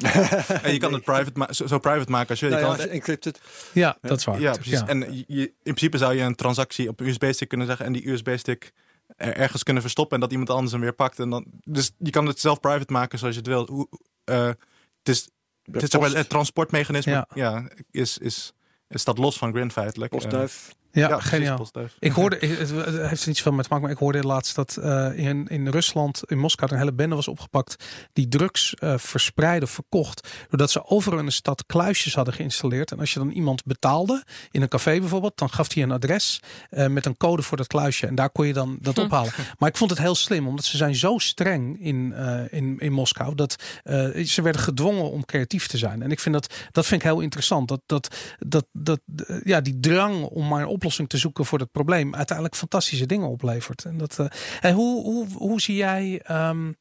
eh, En je kan het private ma- zo, zo private maken als je. Je Nou kan ja, het- encrypted. Ja, dat is waar. ja, precies. En je, je- in principe zou je een transactie op een USB-stick kunnen zeggen en die USB-stick er- ergens kunnen verstoppen en dat iemand anders hem weer pakt. En dan, dus je kan het zelf private maken zoals je het wil. Hoe- eh, het is, het, is het transportmechanisme Ja. ja. is, is, staat los van Grin feitelijk. Postduif. Ja, precies, geniaal. Ik hoorde, het het heeft er niet zoveel mee te maken, maar ik hoorde laatst dat eh, in, in Rusland, in Moskou, er een hele bende was opgepakt die drugs eh verspreiden, verkocht, doordat ze overal in de stad kluisjes hadden geïnstalleerd. En als je dan iemand betaalde, in een café bijvoorbeeld, dan gaf hij een adres eh, met een code voor dat kluisje. En daar kon je dan dat ophalen. Maar ik vond het heel slim, omdat ze zijn zo streng in, eh, in, in Moskou, dat eh, ze werden gedwongen om creatief te zijn. En ik vind dat, dat vind ik heel interessant. Dat, dat, dat, dat, ja, die drang om maar een oplossing te zoeken voor dat probleem uiteindelijk fantastische dingen oplevert. En dat, eh, en hoe, hoe, hoe zie jij. ehm,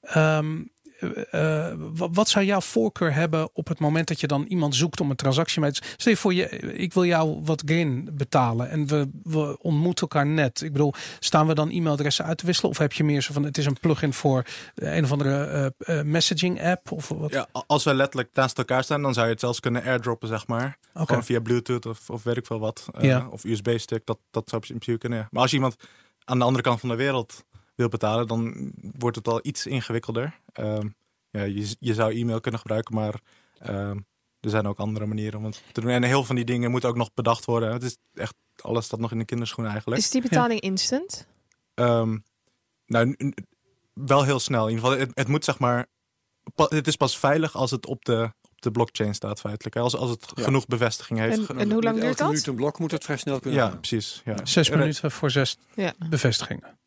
ehm, eh, wa- wat zou jouw voorkeur hebben op het moment dat je dan iemand zoekt om een transactie mee te Stel je voor, je, ik wil jou wat gain betalen en we, we ontmoeten elkaar net. Ik bedoel, staan we dan e-mailadressen uit te wisselen? Of heb je meer zo van, het is een plugin voor een of andere eh, eh, messaging app? Of wat? Ja, als we letterlijk naast elkaar staan, dan zou je het zelfs kunnen airdroppen, zeg maar. Gewoon via Bluetooth of, of weet ik veel wat. Ja. Of USB-stick, dat, dat zou in principe kunnen. ja. Maar als je iemand aan de andere kant van de wereld wil betalen, dan wordt het al iets ingewikkelder. Ehm, ja, je, je zou e-mail kunnen gebruiken, maar ehm, er zijn ook andere manieren om het te doen. En heel veel van die dingen moeten ook nog bedacht worden. Het is echt alles staat nog in de kinderschoenen eigenlijk. Is die betaling instant? Ehm, nou, wel heel snel. In ieder geval, het, het moet zeg maar. pa- Het is pas veilig als het op de, op de blockchain staat, feitelijk. Als, als het Ja. genoeg bevestiging heeft. En, en hoe lang duurt elke dat? minuut een blok moet het vrij snel kunnen ja, gaan. precies. Ja. Zes minuten voor zes Ja. bevestigingen.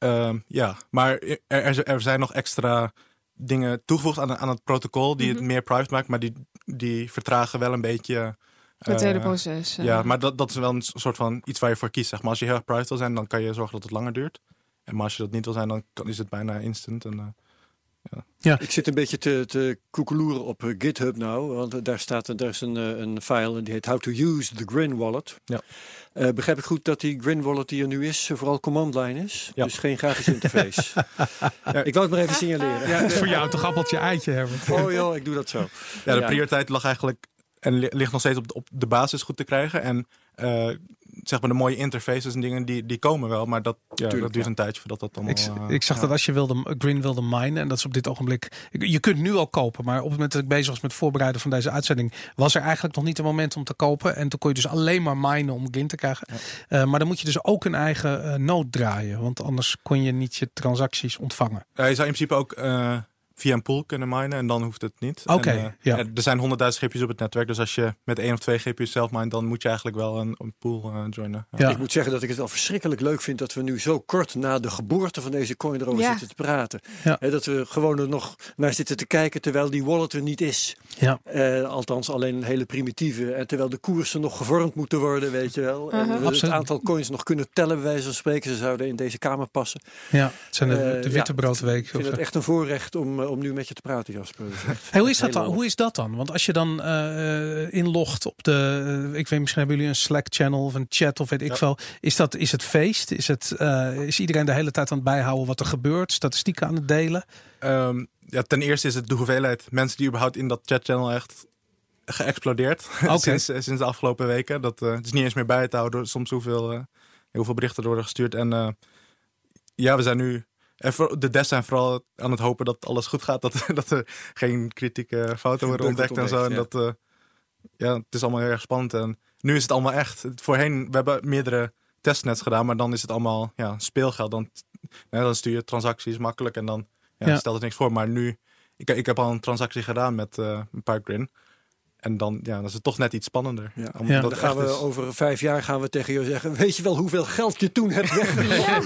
Ehm, ja, maar er, er, zijn nog extra dingen toegevoegd aan, aan het protocol die Mhm. het meer private maakt, maar die, die vertragen wel een beetje. Het eh, hele proces. eh. Ja, maar dat, dat is wel een soort van iets waar je voor kiest. Zeg maar. Als je heel erg private wil zijn, dan kan je zorgen dat het langer duurt. En maar als je dat niet wil zijn, dan kan, is het bijna instant. En, eh, Ik zit een beetje te, te koekeloeren op eh, GitHub nou, want eh, daar staat er, daar is een, eh, een file en die heet How to use the Grin Wallet. Ja. Eh, begrijp ik goed dat die Grin Wallet die er nu is, vooral command line is? Ja. Dus geen grafische interface. Ja. Ik wou het maar even signaleren. ja, Voor jou toch appeltje eitje, Herbert. Oh joh, ik doe dat zo. ja, de Ja. prioriteit lag eigenlijk en li- ligt nog steeds op de, op de basis goed te krijgen. En eh, zeg maar de mooie interfaces en dingen die, die komen wel, maar dat, ja, Tuurlijk, dat duurt een tijdje voordat dat allemaal. Ik, eh, ik zag ja. dat als je wilde, Green wilde minen, en dat is op dit ogenblik. Je kunt nu al kopen, maar op het moment dat ik bezig was met het voorbereiden van deze uitzending, was er eigenlijk nog niet een moment om te kopen. En toen kon je dus alleen maar minen om Green te krijgen. Eh, maar dan moet je dus ook een eigen nood draaien, want anders kon je niet je transacties ontvangen. Je zou in principe ook via een pool kunnen minen en dan hoeft het niet. Oké, eh, ja. Er zijn 100.000 GPU's op het netwerk, dus als je met één of twee GPU's zelf mine, dan moet je eigenlijk wel een, een pool eh, joinen. Ja. Ja. Ik moet zeggen dat ik het wel verschrikkelijk leuk vind dat we nu zo kort na de geboorte van deze coin erover Ja. zitten te praten. Dat we gewoon er nog naar zitten te kijken terwijl die wallet er niet is. Ja. Eh, althans alleen een hele primitieve. En terwijl de koersen nog gevormd moeten worden, weet je wel. En Uh-huh. we het Absoluut. aantal coins nog kunnen tellen, bij wijze van spreken. Ze zouden in deze kamer passen. Ja, het zijn de, de witte broodweek. Ik vind het echt een voorrecht om, om nu met je te praten, Jasper. Hey, hoe, is dat dan, hoe is dat dan? Want als je dan eh, inlogt op de, eh, ik weet misschien hebben jullie een Slack channel of een chat of weet ik Ja. veel. Is dat is het feest? Is het eh, is iedereen de hele tijd aan het bijhouden wat er gebeurt? Statistieken aan het delen? Ehm, ja, ten eerste is het de hoeveelheid mensen die überhaupt in dat chatchannel echt geëxplodeerd sinds, eh, sinds de afgelopen weken. Dat eh, het is niet eens meer bij te houden soms hoeveel, eh, hoeveel berichten er worden gestuurd. En eh, ja, we zijn nu en voor- de devs zijn vooral aan het hopen dat alles goed gaat. Dat, dat er geen kritieke fouten worden ontdekt en zo. En dat, eh, ja, het is allemaal heel erg spannend. En nu is het allemaal echt. Voorheen, we hebben meerdere testnets gedaan, maar dan is het allemaal ja, speelgeld. Dan, ja, dan stuur je transacties makkelijk en dan ja, Ja. stelt het niks voor. Maar nu, ik, ik heb al een transactie gedaan met eh een paar Grin. En dan, ja, dan is het toch net iets spannender. Ja. Dan gaan we is- over vijf jaar gaan we tegen jou zeggen: Weet je wel hoeveel geld je toen hebt weggelegd?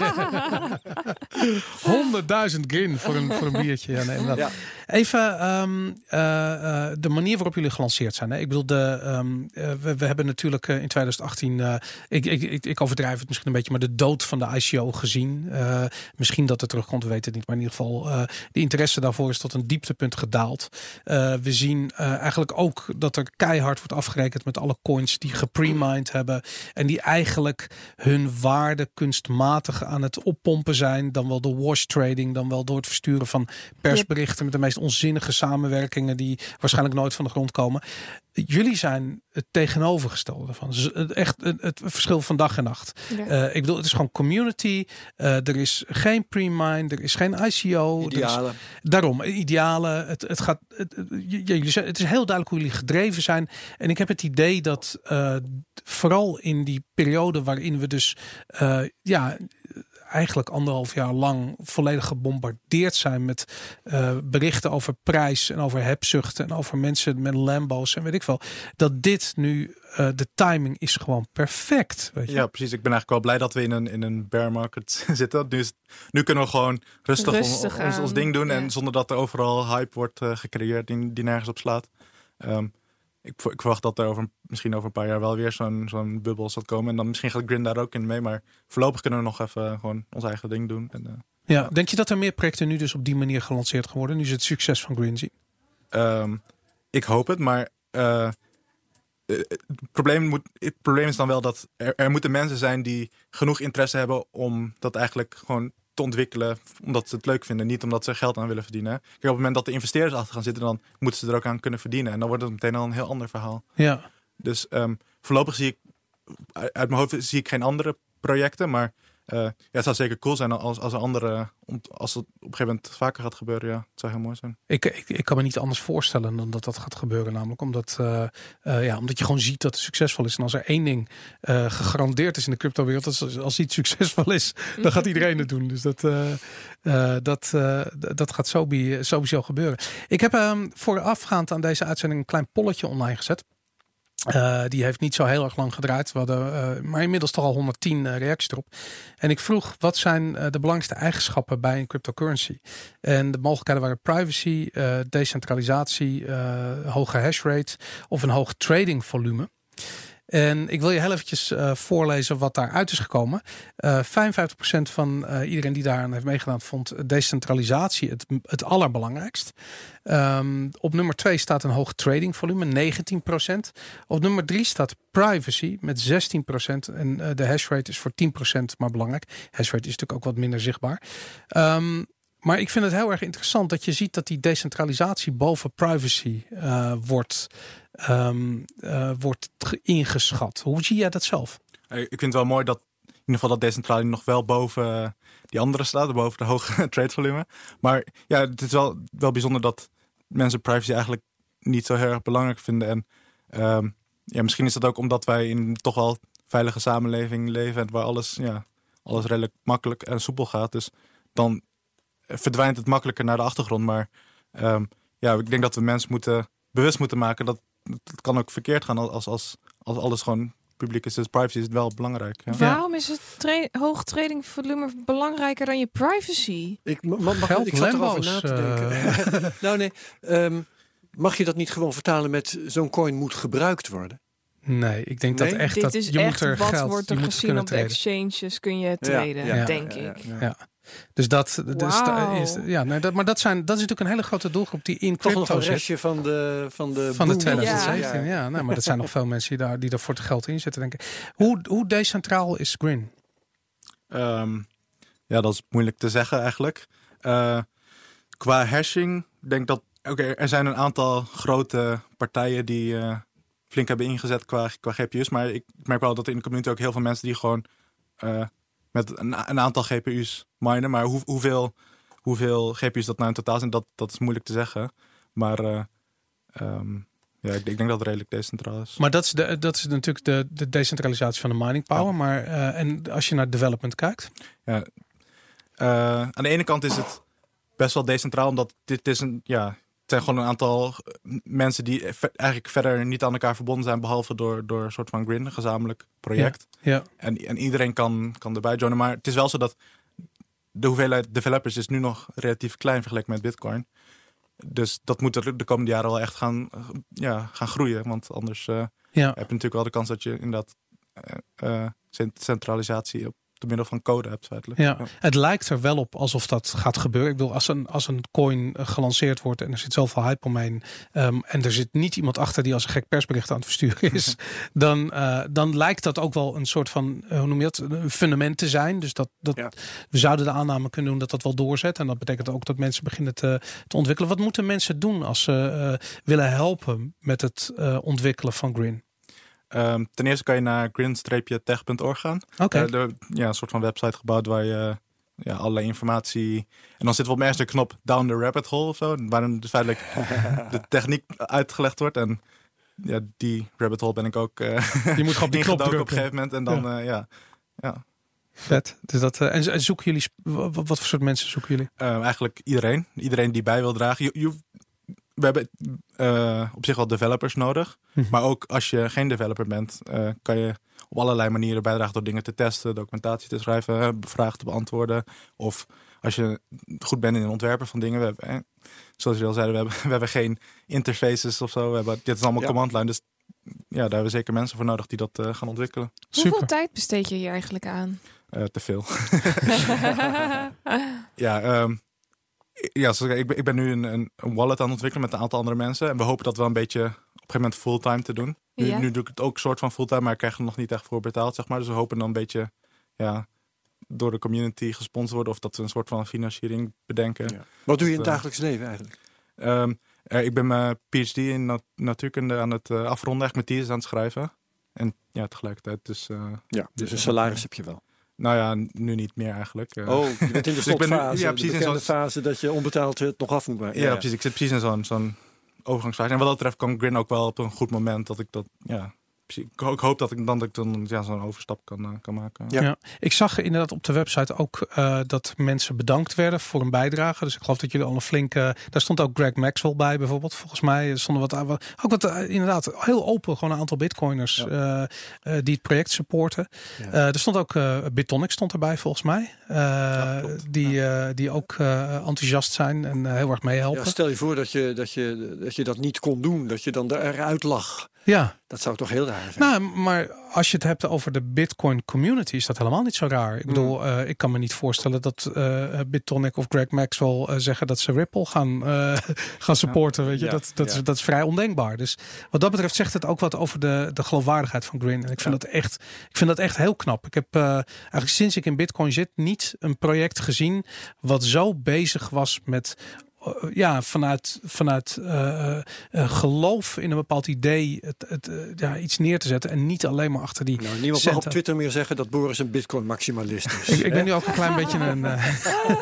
100.000 grin voor een, voor een biertje. Ja, nee. Ja. Even ehm, eh, eh, de manier waarop jullie gelanceerd zijn. Hè? Ik bedoel, de, ehm, eh, we, we hebben natuurlijk in 2018, eh, ik, ik, ik, ik overdrijf het misschien een beetje, maar de dood van de ICO gezien. Eh, misschien dat het terugkomt, we weten het niet. Maar in ieder geval, eh, de interesse daarvoor is tot een dieptepunt gedaald. Eh, we zien eh, eigenlijk ook dat er keihard wordt afgerekend met alle coins die gepremined hebben. En die eigenlijk hun waarde kunstmatig aan het oppompen zijn. Dan wel door wash trading, dan wel door het versturen van persberichten met de meest onzinnige samenwerkingen die waarschijnlijk nooit van de grond komen. Jullie zijn het tegenovergestelde daarvan. Dus het- echt het, het verschil van dag en nacht. Ja. Eh, ik bedoel, het is gewoon community. Eh, er is geen pre-mine, er is geen ICO. is-. Daarom, idealen. Het, het, gaat, het, jullie zijn- het is heel duidelijk hoe jullie gedreven zijn. En ik heb het idee dat eh, vooral in die periode waarin we dus eh, ja, eigenlijk anderhalf jaar lang volledig gebombardeerd zijn met eh, berichten over prijs en over hebzucht en over mensen met Lambo's en weet ik veel. Dat dit nu, eh, de timing is gewoon perfect. Weet je? Ja, precies. Ik ben eigenlijk wel blij dat we in een, in een bear market zitten. Nu, is, nu kunnen we gewoon rustig, on- Rustig ons, ons ding doen. ja. En zonder dat er overal hype wordt eh, gecreëerd die, die nergens op slaat. Ehm, ik, ik verwacht dat er over, misschien over een paar jaar wel weer zo'n zo'n bubbel zal komen. En dan misschien gaat Grin daar ook in mee. Maar voorlopig kunnen we nog even gewoon ons eigen ding doen. En, eh, Ja, denk je dat er meer projecten nu dus op die manier gelanceerd worden? Nu ze het succes van Green zien. Ehm, ik hoop het, maar eh, eh, het, probleem moet, het probleem is dan wel dat er, er moeten mensen zijn die genoeg interesse hebben om dat eigenlijk gewoon te ontwikkelen, omdat ze het leuk vinden, niet omdat ze geld aan willen verdienen. Kijk, op het moment dat de investeerders achter gaan zitten, dan moeten ze er ook aan kunnen verdienen. En dan wordt het meteen al een heel ander verhaal. Ja, Dus ehm, voorlopig zie ik, uit mijn hoofd zie ik geen andere projecten, maar eh, ja, het zou zeker cool zijn als, als er andere, als het op een gegeven moment vaker gaat gebeuren. Ja, het zou heel mooi zijn. Ik, ik, ik kan me niet anders voorstellen dan dat dat gaat gebeuren. Namelijk omdat, eh, eh, ja, omdat je gewoon ziet dat het succesvol is. En als er één ding eh, gegarandeerd is in de cryptowereld, dat is als iets succesvol is, dan gaat iedereen het doen. Dus dat, eh, eh, dat, eh, dat gaat sowieso gebeuren. Ik heb ehm, voorafgaand aan deze uitzending een klein polletje online gezet. Eh, die heeft niet zo heel erg lang gedraaid. We hadden, eh, maar inmiddels toch al 110 eh, reacties erop. En ik vroeg wat zijn de belangrijkste eigenschappen bij een cryptocurrency? En de mogelijkheden waren privacy, decentralisatie, hoge hash rate of een hoog trading volume. En ik wil je heel eventjes eh, voorlezen wat daaruit is gekomen. Eh 55% van eh, iedereen die daaraan heeft meegedaan vond decentralisatie het, het allerbelangrijkst. Ehm, op nummer 2 staat een hoog trading volume, 19%. Op nummer 3 staat privacy met 16%. En de hash rate is voor 10% maar belangrijk. Hash rate is natuurlijk ook wat minder zichtbaar. Ehm, maar ik vind het heel erg interessant dat je ziet dat die decentralisatie boven privacy eh, wordt, ehm, eh, wordt ge- ingeschat. Hoe zie jij dat zelf? Ik vind het wel mooi dat in ieder geval dat decentrale nog wel boven eh, die andere staat, boven de hoge trade volume. Maar ja, het is wel, wel bijzonder dat mensen privacy eigenlijk niet zo heel erg belangrijk vinden. En ehm, ja, misschien is dat ook omdat wij in toch wel veilige samenleving leven en waar alles, ja, alles redelijk makkelijk en soepel gaat. Dus dan verdwijnt het makkelijker naar de achtergrond. Maar ehm, ja, ik denk dat we mensen moeten bewust moeten maken dat het kan ook verkeerd gaan als, als, als alles gewoon publiek is. Dus privacy is wel belangrijk. Ja. Waarom is het tra hoog trading volume belangrijker dan je privacy? Ik, ma- mag, Geld, ik zat erover Lambo's, na te denken. nou nee, ehm, mag je dat niet gewoon vertalen met zo'n coin moet gebruikt worden? Nee, ik denk Nee? dat echt Dit dat is je echt moet er wat geld, wordt je er moet gezien kunnen op de exchanges kun je traden, ja, denk ja, ik. ja. Dus dat, dus is, ja, nee, dat, maar dat, zijn, dat is natuurlijk een hele grote doelgroep die in Toch nog crypto een zit. restje van de van de, Van de boom. 2017, ja. nee, maar dat zijn nog veel mensen die daar, die daar voor het geld in zitten, denk ik. Hoe, hoe decentraal is Grin? Ehm, ja, dat is moeilijk te zeggen eigenlijk. Eh, qua hashing, ik denk dat. Oké, er zijn een aantal grote partijen die eh, flink hebben ingezet qua, qua GPU's. Maar ik merk wel dat in de community ook heel veel mensen die gewoon eh, met een, een aantal GPU's minen. Maar hoe, hoeveel, hoeveel GPU's dat nou in totaal zijn, dat, dat is moeilijk te zeggen. Maar eh, ehm, ja, ik, ik denk dat het redelijk decentraal is. Maar dat is, de, dat is natuurlijk de, de decentralisatie van de mining power. Ja. Maar eh, en als je naar development kijkt, Ja. Eh, aan de ene kant is het best wel decentraal, omdat dit is een, ja, zijn gewoon een aantal mensen die eigenlijk verder niet aan elkaar verbonden zijn, behalve door, door een soort van Grin, een gezamenlijk project. ja, En, en iedereen kan, kan erbij joinen, maar het is wel zo dat de hoeveelheid developers is nu nog relatief klein vergeleken met Bitcoin. Dus dat moet de komende jaren wel echt gaan, ja, gaan groeien, want anders eh, ja. heb je natuurlijk wel de kans dat je inderdaad cent- centralisatie op door middel van code hebt feitelijk. Ja, het lijkt er wel op alsof dat gaat gebeuren. Ik bedoel, als een, als een coin eh, gelanceerd wordt en er zit zoveel hype omheen. ehm, en er zit niet iemand achter die als een gek persbericht aan het versturen is. dan, eh, dan lijkt dat ook wel een soort van, eh, hoe noem je dat, een fundament te zijn. Dus dat, dat Ja. we zouden de aanname kunnen doen dat dat wel doorzet. En dat betekent ook dat mensen beginnen te, te ontwikkelen. Wat moeten mensen doen als ze willen helpen met het ontwikkelen van Green? Ehm, ten eerste kan je naar grin-tech.org gaan. Oké. Eh, de- ja, een soort van website gebouwd waar je ja, allerlei informatie... En dan zit wel ergens een knop down the rabbit hole of zo. Waar dan dus feitelijk de techniek uitgelegd wordt. En ja, die rabbit hole ben ik ook eh je moet gewoon op die knop ingedoken op een drukken. gegeven moment. En dan, ja. ja, ja. Vet. Dus dat, eh, en, en zoeken jullie, wat, voor soort mensen zoeken jullie? Eh, eigenlijk iedereen. Iedereen die bij wil dragen. Je, we hebben eh, op zich wel developers nodig. Mhm. Maar ook als je geen developer bent, eh, kan je op allerlei manieren bijdragen door dingen te testen, documentatie te schrijven, eh, vragen te beantwoorden. Of als je goed bent in het ontwerpen van dingen. We hebben, eh, zoals je al zei, we hebben, we hebben geen interfaces of zo. We hebben, dit is allemaal Ja. command line. Dus ja, daar hebben we zeker mensen voor nodig die dat eh, gaan ontwikkelen. Hoeveel Super. tijd besteed je hier eigenlijk aan? Eh, te veel. Ja, ehm, ja zoals ik, ben, ik ben nu een, een, wallet aan het ontwikkelen met een aantal andere mensen. En we hopen dat wel een beetje op een gegeven moment fulltime te doen. Nu, Ja. nu doe ik het ook soort van fulltime, maar ik krijg er nog niet echt voor betaald, zeg maar. Dus we hopen dan een beetje ja, door de community gesponsord worden. Of dat we een soort van financiering bedenken. Ja. Wat doe je in het eh, dagelijks leven eigenlijk? Ehm, eh, ik ben mijn PhD in nat- natuurkunde aan het eh, afronden, echt mijn thesis aan het schrijven. En ja, tegelijkertijd dus... eh, Ja, dus een salaris heb je wel. Nou ja, nu niet meer eigenlijk. Eh, Oh, je bent in de Dus ik ben nu- slotfase. ja, de precies in bekende zo'n- fase dat je onbetaald het nog af moet maken. ja, precies. Ik zit precies in zo'n zo'n overgangsfase. En wat dat betreft kan Grin ook wel op een goed moment dat ik dat, ja, ik, ho- ik hoop dat ik dan, dat ik dan ja, zo'n overstap kan, eh, kan maken. Ja. Ja. Ik zag inderdaad op de website ook eh, dat mensen bedankt werden voor een bijdrage. Dus ik geloof dat jullie al een flinke. Daar stond ook Greg Maxwell bij, bijvoorbeeld. Volgens mij Er stonden wat. wat- Ook wat eh, inderdaad heel open, gewoon een aantal bitcoiners Ja. eh, eh, die het project supporten. Ja. Eh, er stond ook eh Bitonic stond erbij, volgens mij. Eh, die, eh, die ook eh, enthousiast zijn en eh, heel erg meehelpen. Ja, stel je voor dat je, dat, je, dat je dat niet kon doen, dat je dan eruit lag. Ja. Dat zou toch heel raar zijn? Nou, maar als je het hebt over de Bitcoin community, is dat helemaal niet zo raar. Ik bedoel, eh, ik kan me niet voorstellen dat Bitonic of Greg Maxwell eh, zeggen dat ze Ripple gaan, gaan supporten. Weet je, Ja, dat, dat, ja. is, dat is vrij ondenkbaar. Dus wat dat betreft zegt het ook wat over de, de geloofwaardigheid van Grin. En ik vind, dat echt, ik vind dat echt heel knap. Ik heb eigenlijk sinds ik in Bitcoin zit niet een project gezien wat zo bezig was met ja, vanuit, vanuit eh, eh, geloof in een bepaald idee het, het, eh, ja, iets neer te zetten. En niet alleen maar achter die. Nou, niemand mag op centen. Twitter meer zeggen dat Boris een bitcoin-maximalist is. Ik, ben nu ook een klein beetje een. eh,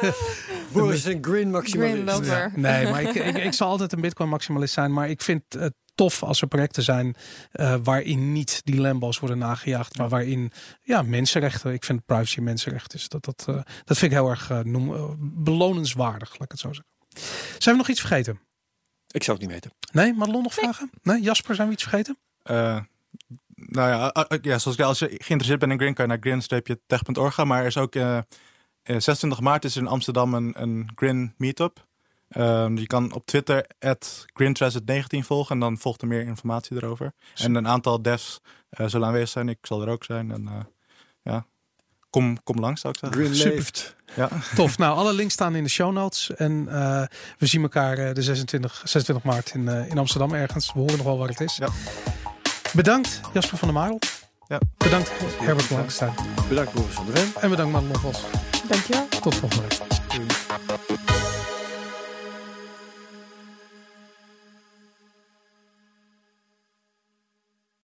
Boris is een. Green lover. nee, maar ik, ik, ik zal altijd een Bitcoin-maximalist zijn. Maar ik vind het tof als er projecten zijn eh, waarin niet die Lambo's worden nagejaagd, maar waarin ja, mensenrechten. Ik vind privacy mensenrecht. Dus dat, dat, eh, dat vind ik heel erg eh, noem, eh, belonenswaardig, laat ik het zo zeggen. Zijn we nog iets vergeten? Ik zou het niet weten. Nee, Madelon nog vragen? Nee, Jasper, zijn we iets vergeten? Eh, nou ja, ah, ah, ja, zoals ik zei, als je geïnteresseerd bent in Grin, kan je naar grin-tech.org gaan. Maar er is ook eh, eh, 26 maart is er in Amsterdam een, een Grin meetup. Ehm, je kan op Twitter GrinTransit19 volgen en dan volgt er meer informatie erover. En een aantal devs eh, zullen aanwezig zijn. Ik zal er ook zijn. En eh, ja, kom, kom langs zou ik zeggen. Green Super. Ja. Tof. Nou, alle links staan in de show notes. En eh, we zien elkaar eh, de 26, 26 maart in, eh, in Amsterdam ergens. We horen nog wel waar het is. Ja. Bedankt Jasper van der Marel. Ja. Bedankt Herbert Blankenstein. Bedankt Boris van der Ven. En bedankt Madelon Vos. Dankjewel. Tot volgende week.